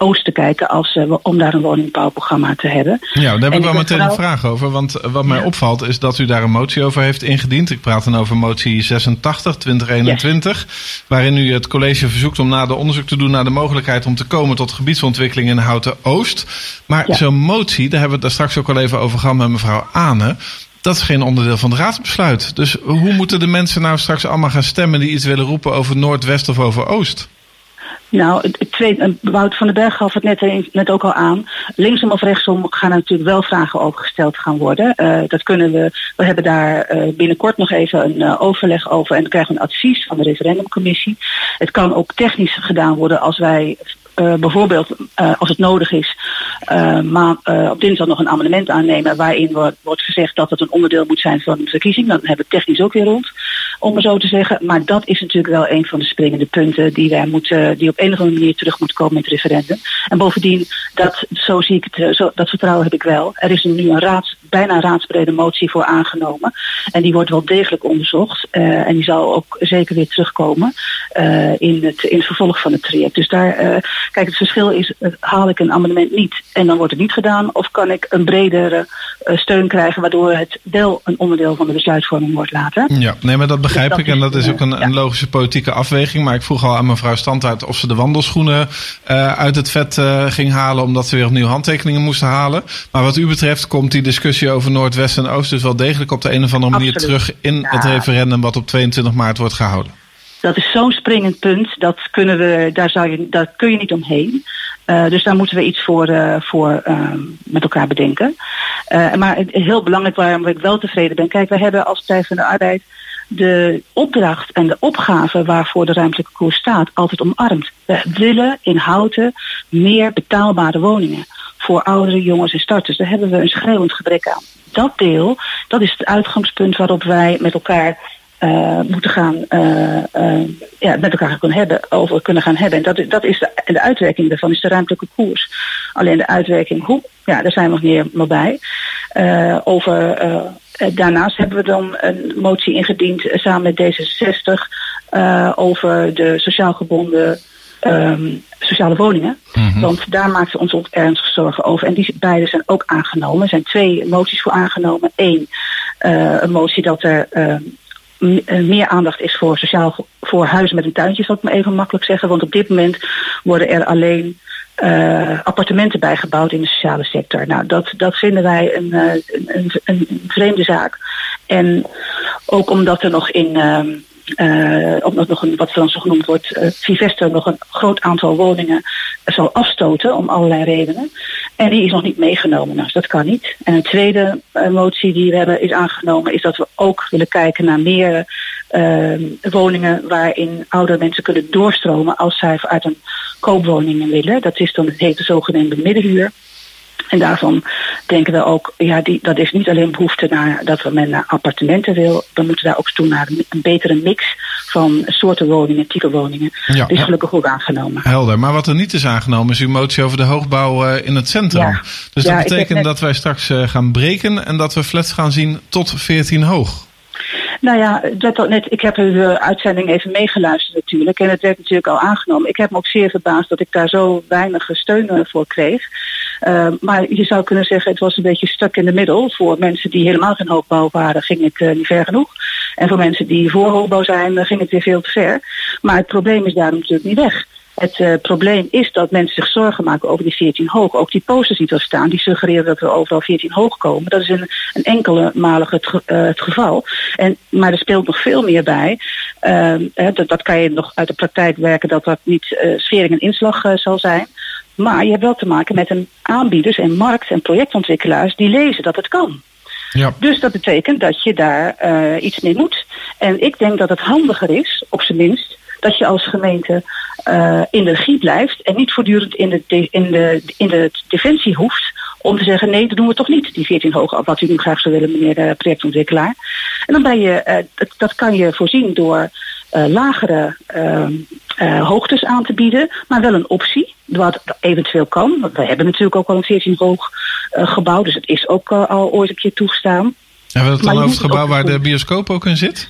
Oost te kijken als, we- om daar een woningbouwprogramma te hebben. Ja, daar heb En ik wel meteen een vraag over. Want eh, wat mij opvalt is dat u daar een motie over heeft ingediend. Ik praat dan over motie 86, 2021. Waarin u het college verzoekt om nader onderzoek te doen naar de mogelijkheid om te komen tot gebiedsontwikkeling in Houten Oost. Maar Ja. zo'n motie, daar hebben we het daar straks ook al even over gehad met mevrouw Ane. Dat is geen onderdeel van het raadsbesluit. Dus hoe moeten de mensen nou straks allemaal gaan stemmen die iets willen roepen over Noordwest of over Oost? Nou, tweede, eh, Wout van den Berg gaf het net, een- net ook al aan. Linksom of rechtsom gaan er natuurlijk wel vragen over gesteld gaan worden. Eh, dat kunnen we. We hebben daar eh, binnenkort nog even een eh, overleg over en dan krijgen we een advies van de referendumcommissie. Het kan ook technisch gedaan worden als wij eh, bijvoorbeeld, eh, als het nodig is, eh, maar, op dinsdag nog een amendement aannemen waarin wordt, wordt gezegd dat het een onderdeel moet zijn van de verkiezing. Dan hebben we het technisch ook weer rond, om maar zo te zeggen. Maar dat is natuurlijk wel een van de springende punten die wij moeten, die op een of andere manier terug moet komen in het referendum. En bovendien, dat, zo zie ik het, zo, dat vertrouwen heb ik wel. Er is nu een raads, bijna raadsbrede motie voor aangenomen. En die wordt wel degelijk onderzocht. en die zal ook zeker weer terugkomen in, het, in het vervolg van het traject. Dus daar, kijk, het verschil is, eh, haal ik een amendement niet en dan wordt het niet gedaan. Of kan ik een bredere eh, steun krijgen waardoor het wel een onderdeel van de besluitvorming wordt later. Ja, nee, maar dat begrijp dat ik. En dat is ook een, eh, een ja. logische politieke afweging. Maar ik vroeg al aan mevrouw Standaard of ze de wandelschoenen uit het vet ging halen. Omdat ze weer opnieuw handtekeningen moesten halen. Maar wat u betreft komt die discussie over Noordwest en Oost dus wel degelijk op de een of andere manier Absoluut. terug in Ja. het referendum wat op 22 maart wordt gehouden. Dat is zo'n springend punt, dat, kunnen we, daar, zou je, daar kun je niet omheen. Eh, dus daar moeten we iets voor, eh, voor eh, met elkaar bedenken. Eh, maar heel belangrijk waarom ik wel tevreden ben. Kijk, we hebben als Partij van de Arbeid de opdracht en de opgave waarvoor de ruimtelijke koers staat altijd omarmd. We willen in Houten meer betaalbare woningen voor oudere jongens en starters. Daar hebben we een schreeuwend gebrek aan. Dat deel, dat is het uitgangspunt waarop wij met elkaar eh, moeten gaan, eh, eh, ja, met elkaar kunnen hebben, over kunnen gaan hebben. En dat, dat is de, de uitwerking daarvan is de ruimtelijke koers. Alleen de uitwerking, hoe, ja, daar zijn we nog meer nog bij. Over, daarnaast hebben we dan een motie ingediend samen met D66 eh, over de sociaal gebonden ehm, sociale woningen. Want daar maakten we ons ook ernstig zorgen over. En die beide zijn ook aangenomen. Er zijn twee moties voor aangenomen. Eén, een motie dat er ehm, eh, meer aandacht is voor sociaal voor huizen met een tuintje, zal ik maar even makkelijk zeggen. Want op dit moment worden er alleen eh, appartementen bijgebouwd in de sociale sector. Nou, dat, dat vinden wij een, eh, een, een, een vreemde zaak. En ook omdat er nog in. ehm, eh, omdat nog een, wat dan zo genoemd wordt, eh Vivester nog een groot aantal woningen zal afstoten om allerlei redenen. En die is nog niet meegenomen, nou, dus dat kan niet. En een tweede eh, motie die we hebben is aangenomen, is dat we ook willen kijken naar meer woningen waarin oudere mensen kunnen doorstromen als zij uit een koopwoning willen. Dat is dan het heet de zogenaamde middenhuur. En daarvan denken we ook, ja, die, dat is niet alleen behoefte naar dat we men naar appartementen wil. We moeten daar ook toe naar een, een betere mix van soorten woningen, type woningen. Ja. Die is gelukkig ook aangenomen. Helder. Maar wat er niet is aangenomen is uw motie over de hoogbouw eh, in het centrum. Ja. Dus Ja, dat betekent net- dat wij straks eh, gaan breken en dat we flats gaan zien tot 14 hoog. Nou ja, dat, net, ik heb uw eh, uitzending even meegeluisterd natuurlijk. En het werd natuurlijk al aangenomen. Ik heb me ook zeer verbaasd dat ik daar zo weinig steun eh, voor kreeg. Uh, maar je zou kunnen zeggen, het was een beetje stuk in de middel. Voor mensen die helemaal geen hoogbouw waren, ging het uh, niet ver genoeg. En voor mensen die voor hoogbouw zijn, uh, ging het weer veel te ver. Maar het probleem is daarom natuurlijk niet weg. Het uh, probleem is dat mensen zich zorgen maken over die 14 hoog. Ook die posters die er staan, die suggereren dat er overal 14 hoog komen. Dat is een, een enkele malig het, het geval. En, maar er speelt nog veel meer bij. Uh, dat, dat kan je nog uit de praktijk werken dat dat niet schering en inslag zal zijn. Maar je hebt wel te maken met een aanbieders en markt- en projectontwikkelaars die lezen dat het kan. Ja. Dus dat betekent dat je daar uh, iets mee moet. En ik denk dat het handiger is, op zijn minst, dat je als gemeente uh, in de regie blijft en niet voortdurend in de, de, in, de, in de defensie hoeft om te zeggen nee, dat doen we toch niet, die 14 hoog, wat u nu graag zou willen, meneer de projectontwikkelaar. En dan ben je, uh, dat, dat kan je voorzien door lagere hoogtes aan te bieden, maar wel een optie, wat eventueel kan. Want we hebben natuurlijk ook al een 14 hoog gebouw, dus het is ook al ooit een keer toegestaan. En we het dan over het gebouw waar de bioscoop ook in zit?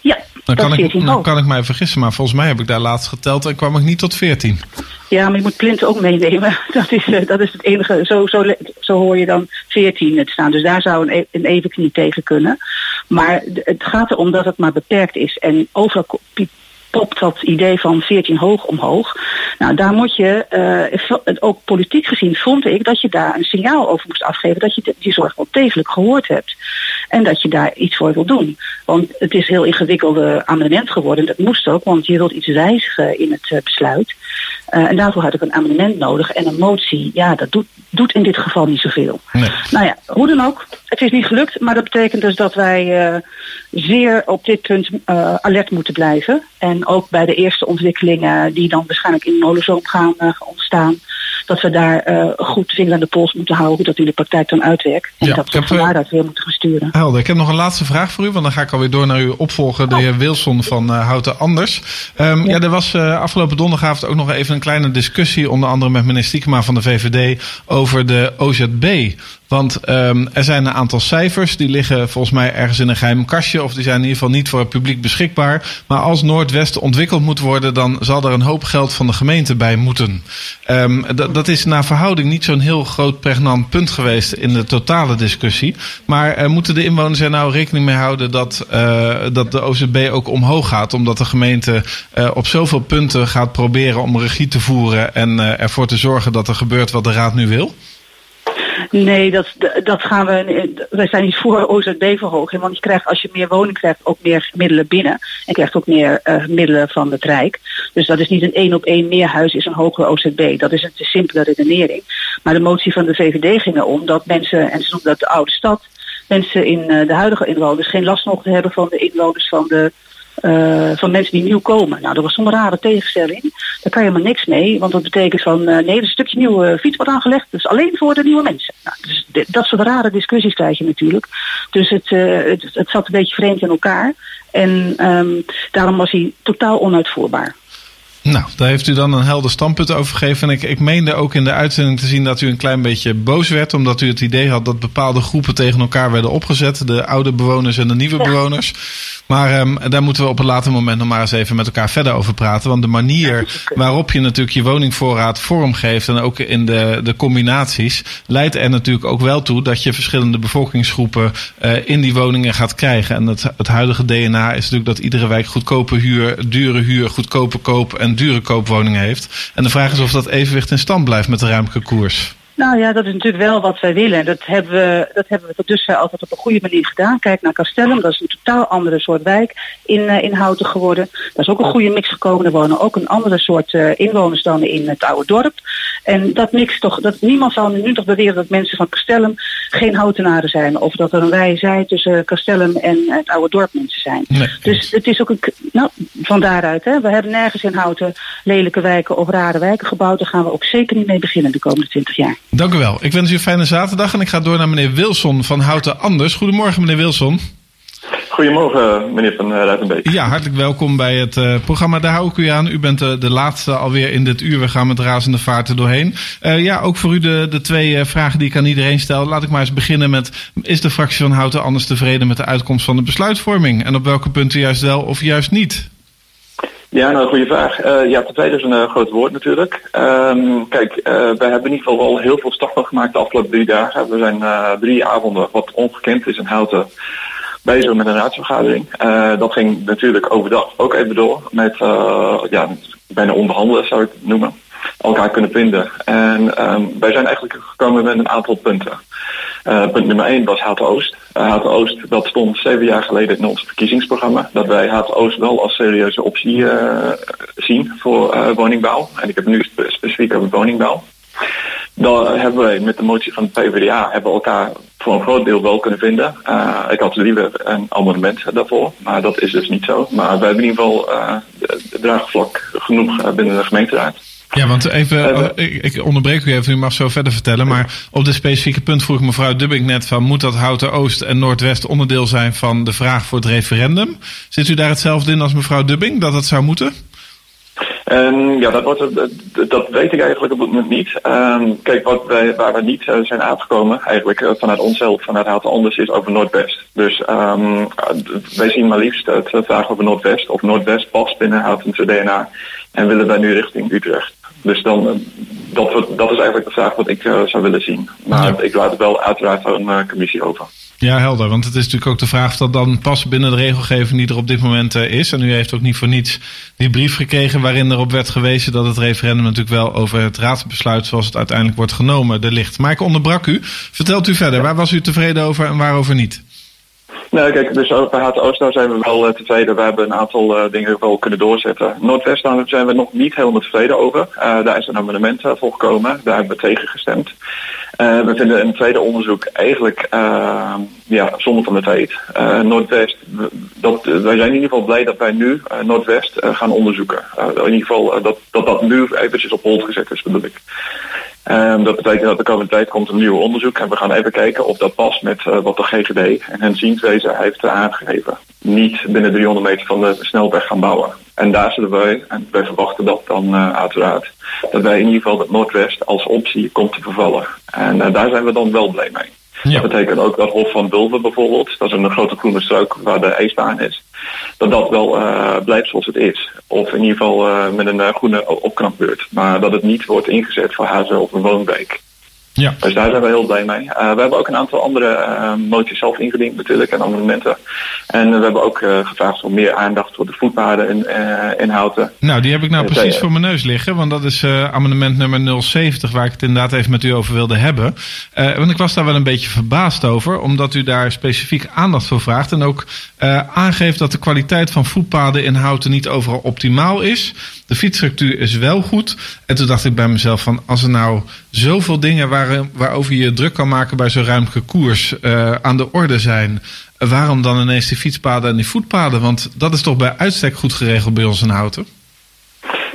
Ja, dan kan, ik, dan kan ik mij vergissen, maar volgens mij heb ik daar laatst geteld en kwam ik niet tot 14. Ja, maar je moet plinten ook meenemen. [LAUGHS] Dat is, uh, dat is het enige. Zo, zo, zo hoor je dan 14 het staan. Dus daar zou een, een evenknie tegen kunnen. Maar het gaat erom dat het maar beperkt is. En overal popt dat idee van 14 hoog omhoog. Nou, daar moet je, uh, ook politiek gezien, vond ik dat je daar een signaal over moest afgeven dat je die zorg wel degelijk gehoord hebt. En dat je daar iets voor wil doen. Want het is heel ingewikkelde amendement geworden. Dat moest ook, want je wilt iets wijzigen in het uh, besluit. Uh, en daarvoor had ik een amendement nodig. En een motie, ja, dat doet, doet in dit geval niet zoveel. Nee. Nou ja, hoe dan ook. Het is niet gelukt, maar dat betekent dus dat wij uh, zeer op dit punt uh, alert moeten blijven. En ook bij de eerste ontwikkelingen die dan waarschijnlijk in de molenzoom gaan uh, ontstaan, dat we daar goed vinger aan de pols moeten houden hoe dat in de praktijk dan uitwerkt. En Ja, dat we van eh, daaruit weer moeten gaan sturen. Helder. Ik heb nog een laatste vraag voor u, want dan ga ik alweer door naar uw opvolger, de heer Wilson van uh, Houten Anders. Um, ja. ja, er was uh, afgelopen donderdagavond ook nog even een kleine discussie, onder andere met meneer Stiekema van de VVD, over de OZB. Want um, er zijn een aantal cijfers, die liggen volgens mij ergens in een geheim kastje, of die zijn in ieder geval niet voor het publiek beschikbaar. Maar als Noordwest ontwikkeld moet worden, dan zal er een hoop geld van de gemeente bij moeten. Um, dat is naar verhouding niet zo'n heel groot pregnant punt geweest in de totale discussie. Maar moeten de inwoners er nou rekening mee houden dat, uh, dat de OZB ook omhoog gaat, omdat de gemeente uh, op zoveel punten gaat proberen om regie te voeren en uh, ervoor te zorgen dat er gebeurt wat de raad nu wil? Nee, dat, dat gaan we. Wij zijn niet voor OZB-verhoging. Want je krijgt, als je meer woning krijgt, ook meer middelen binnen. En krijgt ook meer uh, middelen van het Rijk. Dus dat is niet een één op één meer huis is een hogere OZB. Dat is een te simpele redenering. Maar de motie van de VVD ging erom dat mensen, en ze noemen dat de oude stad, mensen in uh, de huidige inwoners geen last mogen hebben van de inwoners van de uh, van mensen die nieuw komen. Nou, dat was zo'n rare tegenstelling. Daar kan je maar niks mee, want dat betekent van uh, nee, er een stukje nieuwe fiets wordt aangelegd, dus alleen voor de nieuwe mensen. Nou, dus de, dat soort rare discussies krijg je natuurlijk. Dus het, het, zat een beetje vreemd in elkaar. En um, daarom was hij totaal onuitvoerbaar. Nou, daar heeft u dan een helder standpunt over gegeven. En ik, ik meende ook in de uitzending te zien dat u een klein beetje boos werd. Omdat u het idee had dat bepaalde groepen tegen elkaar werden opgezet. De oude bewoners en de nieuwe ja. bewoners. Maar um, daar moeten we op een later moment nog maar eens even met elkaar verder over praten. Want de manier waarop je natuurlijk je woningvoorraad vormgeeft. En ook in de, de combinaties. Leidt er natuurlijk ook wel toe dat je verschillende bevolkingsgroepen uh, in die woningen gaat krijgen. En het, het huidige DNA is natuurlijk dat iedere wijk goedkope huur, dure huur, goedkope koop en dure koopwoningen heeft. En de vraag is of dat evenwicht in stand blijft met de ruimte koers. Nou ja, dat is natuurlijk wel wat wij willen. Dat hebben we, dat hebben we tot dusver altijd op een goede manier gedaan. Kijk naar Castellum, dat is een totaal andere soort wijk in, uh, in Houten geworden. Dat is ook een goede mix gekomen. Er wonen ook een andere soort uh, inwoners dan in het oude dorp. En dat mix toch, dat, niemand zal nu toch beweren dat mensen van Castellum geen Houtenaren zijn. Of dat er een wij zij tussen Castellum en het oude dorp mensen zijn. Nee, dus het is ook een, nou, van daaruit, hè. We hebben nergens in Houten lelijke wijken of rare wijken gebouwd. Daar gaan we ook zeker niet mee beginnen de komende twintig jaar. Dank u wel. Ik wens u een fijne zaterdag en ik ga door naar meneer Wilson van Houten Anders. Goedemorgen, meneer Wilson. Goedemorgen, meneer Van eh, Ruitenbeek. Ja, hartelijk welkom bij het eh, programma Daar hou ik u aan. U bent de, de laatste alweer in dit uur. We gaan met razende vaart er doorheen. Eh, ja, ook voor u de, de twee eh, vragen die ik aan iedereen stel. Laat ik maar eens beginnen met... Is de fractie van Houten anders tevreden met de uitkomst van de besluitvorming? En op welke punten juist wel of juist niet? Ja, nou, goede vraag. Eh, ja, tevreden is een eh, groot woord natuurlijk. Ehm, kijk, eh, wij hebben in ieder geval al heel veel stappen gemaakt de afgelopen drie dagen. We zijn eh, drie avonden, wat ongekend is in Houten, bezig met een raadsvergadering. Eh, dat ging natuurlijk overdag ook even door met, eh, ja, bijna onderhandelen zou ik het noemen. Elkaar kunnen vinden. En ehm, wij zijn eigenlijk gekomen met een aantal punten. Eh, punt nummer 1 was Houten Oost. Oost, dat stond zeven jaar geleden in ons verkiezingsprogramma. Dat wij Houten Oost wel als serieuze optie zien voor woningbouw. En ik heb nu spe- specifiek over woningbouw. Dan hebben wij met de motie van de PvdA hebben we elkaar voor een groot deel wel kunnen vinden. Eh, ik had liever een amendement daarvoor, maar dat is dus niet zo. Maar we hebben in ieder geval eh, draagvlak genoeg eh, binnen de gemeenteraad. Ja, want even, Eh, oh, ik, ik onderbreek u even, u mag zo verder vertellen. Maar op dit specifieke punt vroeg mevrouw Dubbing net van... moet dat Houten Oost en Noordwest onderdeel zijn van de vraag voor het referendum? Zit u daar hetzelfde in als mevrouw Dubbing, dat het zou moeten? Ja, dat, wordt, het- dat, weet ik eigenlijk op het moment niet. Ehm, kijk, wat wij, waar we niet eh, zijn aangekomen, eigenlijk eh, vanuit onszelf, vanuit Houten Anders, is over Noordwest. Dus ehm, wij zien maar liefst het eh, vraag over Noordwest. Of Noordwest past binnen Houtense DNA. En willen wij nu richting Utrecht. Dus dan, eh, dat, dat is eigenlijk de vraag wat ik eh, zou willen zien. Maar Ja. ik laat het wel uiteraard aan een eh, commissie over. Ja, helder. Want het is natuurlijk ook de vraag of dat dan past binnen de regelgeving die er op dit moment eh, is. En u heeft ook niet voor niets die brief gekregen waarin erop werd gewezen dat het referendum natuurlijk wel over het raadsbesluit zoals het uiteindelijk wordt genomen er ligt. Maar ik onderbrak u. Vertelt u verder. Waar was u tevreden over en waarover niet? Nou, kijk, dus bij Houten Oost daar zijn we wel eh, tevreden. We hebben een aantal eh, dingen wel kunnen doorzetten. Noordwest daar zijn we nog niet helemaal tevreden over. Eh, daar is een amendement uh, voor gekomen. Daar hebben we tegen gestemd. Uh, we vinden een tweede onderzoek eigenlijk uh, ja, zonder van de tijd. Uh, Noordwest, dat, wij zijn in ieder geval blij dat wij nu Noordwest gaan onderzoeken. in ieder geval dat, dat dat nu eventjes op hold gezet is, bedoel ik. Um, dat betekent dat de komende tijd komt een nieuw onderzoek en we gaan even kijken of dat past met uh, wat de GGD en hun zienswezen heeft aangegeven. Niet binnen 300 meter van de snelweg gaan bouwen. En daar zullen wij, en wij verwachten dat dan uh, uiteraard, dat wij in ieder geval het Noordwest als optie komt te vervallen. En uh, daar zijn we dan wel blij mee. Ja. Dat betekent ook dat Hof van Bulven bijvoorbeeld, dat is een grote groene strook waar de ijsbaan is, dat dat wel uh, blijft zoals het is. Of in ieder geval uh, met een uh, groene opknapbeurt. Maar dat het niet wordt ingezet voor huizen of een woonwijk. Ja. Dus daar zijn we heel blij mee. Uh, we hebben ook een aantal andere uh, moties zelf ingediend natuurlijk en amendementen. En we hebben ook uh, gevraagd om meer aandacht voor de voetpaden in, in Houten. Nou, die heb ik nou precies voor mijn neus liggen. Want dat is amendement nummer 070 waar ik het inderdaad even met u over wilde hebben. want ik was daar wel een beetje verbaasd over. Omdat u daar specifiek aandacht voor vraagt. En ook aangeeft dat de kwaliteit van voetpaden in Houten niet overal optimaal is. De fietsstructuur is wel goed. En toen dacht ik bij mezelf van als er nou zoveel dingen waar, waarover je druk kan maken bij zo'n ruimte koers uh, aan de orde zijn. Waarom dan ineens die fietspaden en die voetpaden? Want dat is toch bij uitstek goed geregeld bij ons in Houten?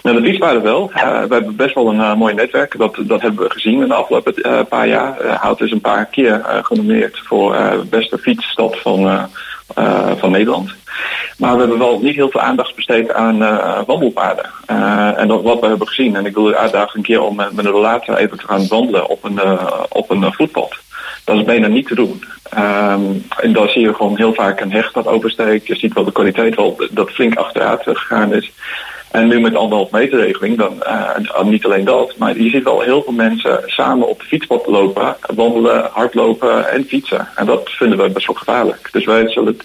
Nou, de fietspaden wel. We hebben best wel een uh, mooi netwerk. Dat, dat hebben we gezien in de afgelopen uh, paar jaar. Houten is een paar keer genomineerd voor beste fietsstad van, van Nederland. Maar we hebben wel niet heel veel aandacht besteed aan uh, wandelpaden. Uh, en dat, wat we hebben gezien, en ik wil u uitdagen een keer om met, een relator even te gaan wandelen op een, op een voetpad. Dat is bijna niet te doen. Um, en dan zie je gewoon heel vaak een hecht dat oversteekt. Je ziet wel de kwaliteit wel dat flink achteruit gegaan is. En nu met de anderhalf meter regeling, dan uh, niet alleen dat, maar je ziet wel heel veel mensen samen op de fietspad lopen, wandelen, hardlopen en fietsen. En dat vinden we best wel gevaarlijk. Dus wij zullen het,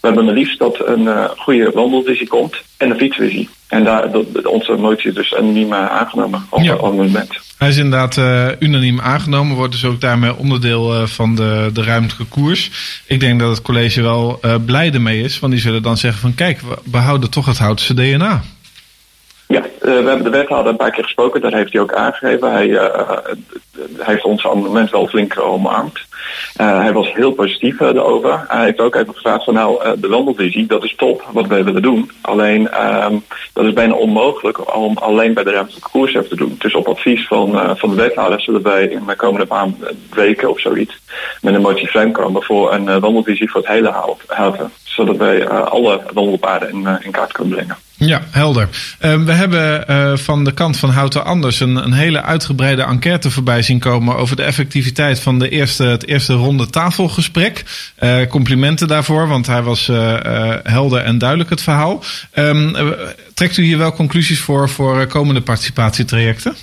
we hebben het liefst dat een uh, goede wandelvisie komt en een fietsvisie. En daar, dat, onze motie is dus unaniem aangenomen op ja. moment. Hij is inderdaad uh, unaniem aangenomen, wordt dus ook daarmee onderdeel uh, van de, de ruimtelijke koers. Ik denk dat het college wel uh, blij ermee is, want die zullen dan zeggen van kijk, we behouden toch het Houtse DNA. Ja, we hebben de wethouder een paar keer gesproken, daar heeft hij ook aangegeven. Hij eh, heeft ons amendement wel flink omarmd. Hij was heel positief erover. Hij heeft ook even gevraagd van nou, de wandelvisie, dat is top wat wij willen doen. Alleen, um, dat is bijna onmogelijk om alleen bij de ruimtelijke koers even te doen. Dus op advies van, van de wethouder zullen wij in de komende paar weken of zoiets met een motie komen voor een wandelvisie voor het hele haven. Zodat wij alle wandelpaden in kaart kunnen brengen. Ja, helder. Uh, we hebben uh, van de kant van Houten Anders een, een, hele uitgebreide enquête voorbij zien komen over de effectiviteit van de eerste, het eerste ronde tafelgesprek. Uh, complimenten daarvoor, want hij was helder en duidelijk het verhaal. Um, trekt u hier wel conclusies voor voor komende participatietrajecten?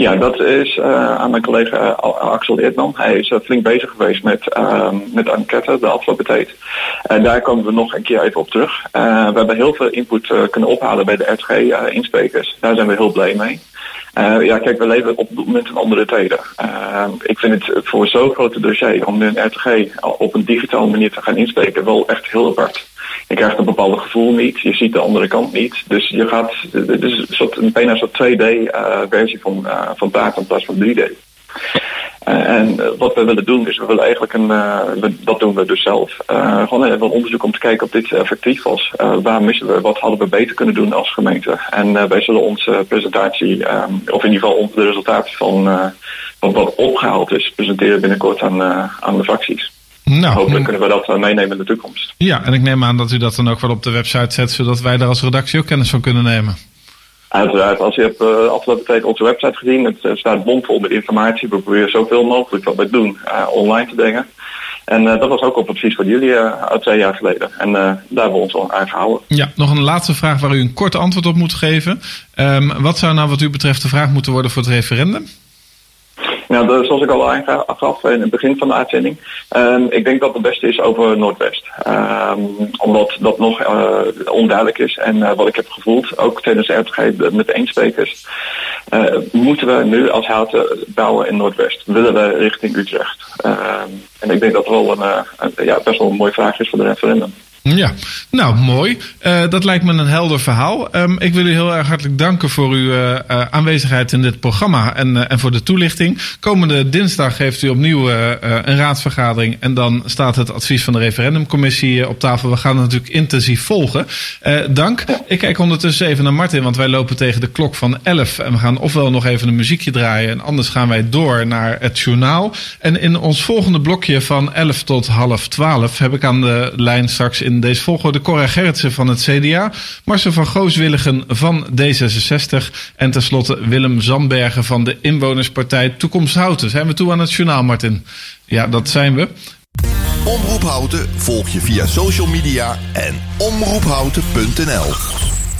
Ja, dat is uh, aan mijn collega Axel Eertman. Hij is uh, flink bezig geweest met, uh, met enquête de afgelopen tijd. En daar komen we nog een keer even op terug. we hebben heel veel input kunnen ophalen bij de RTG-insprekers. daar zijn we heel blij mee. ja, kijk, we leven op dit moment in andere tijden. ik vind het voor zo'n grote dossier om nu een RTG op een digitale manier te gaan inspreken wel echt heel apart je krijgt een bepaald gevoel niet. Je ziet de andere kant niet. Dus je gaat, het is een soort, bijna een soort 2D-versie uh, van, uh, van taak in plaats van 3D. Uh, en uh, wat we willen doen is, we willen eigenlijk een, dat doen we dus zelf, gewoon even een onderzoek om te kijken of dit effectief was. waar missen we, wat hadden we beter kunnen doen als gemeente? En wij zullen onze presentatie, of in ieder geval de resultaten van, van wat opgehaald is, presenteren binnenkort aan, aan de fracties. Nou, Hopelijk kunnen we dat meenemen in de toekomst. Ja, en ik neem aan dat u dat dan ook wel op de website zet, zodat wij daar als redactie ook kennis van kunnen nemen. Uiteraard, als je hebt uh, afgelopen tijd onze website gezien, het uh, staat bomvol met informatie. We proberen zoveel mogelijk wat we doen uh, online te brengen. En dat was ook op advies van jullie twee jaar geleden. En daar hebben we ons al aan gehouden. Ja, nog een laatste vraag waar u een kort antwoord op moet geven. Um, wat zou nou wat u betreft de vraag moeten worden voor het referendum? Nou, de, zoals ik al aangaf in het begin van de uitzending. Um, ik denk dat het beste is over Noordwest. Um, omdat dat nog uh, onduidelijk is. En uh, wat ik heb gevoeld, ook tijdens de RTG met de eensprekers. Uh, moeten we nu als houten bouwen in Noordwest? Willen we richting Utrecht? Um, en ik denk dat het wel een, een, ja, best wel een mooie vraag is voor de referendum. Ja, nou mooi. Uh, dat lijkt me een helder verhaal. Um, ik wil u heel erg hartelijk danken voor uw uh, aanwezigheid in dit programma en, en voor de toelichting. Komende dinsdag heeft u opnieuw een raadsvergadering en dan staat het advies van de referendumcommissie op tafel. We gaan het natuurlijk intensief volgen. dank. Ik kijk ondertussen even naar Martin, want wij lopen tegen de klok van 11 en we gaan ofwel nog even een muziekje draaien en anders gaan wij door naar het journaal. En in ons volgende blokje van 11 tot half 12 heb ik aan de lijn straks in deze volgorde Cora Gerritsen van het CDA, Marcel van Gooswilligen van D66 en tenslotte Willem Zambergen van de Inwonerspartij Toekomst Houten. Zijn we toe aan het journaal, Martin? Ja, dat zijn we. Omroep Houten volg je via social media en omroephouten.nl.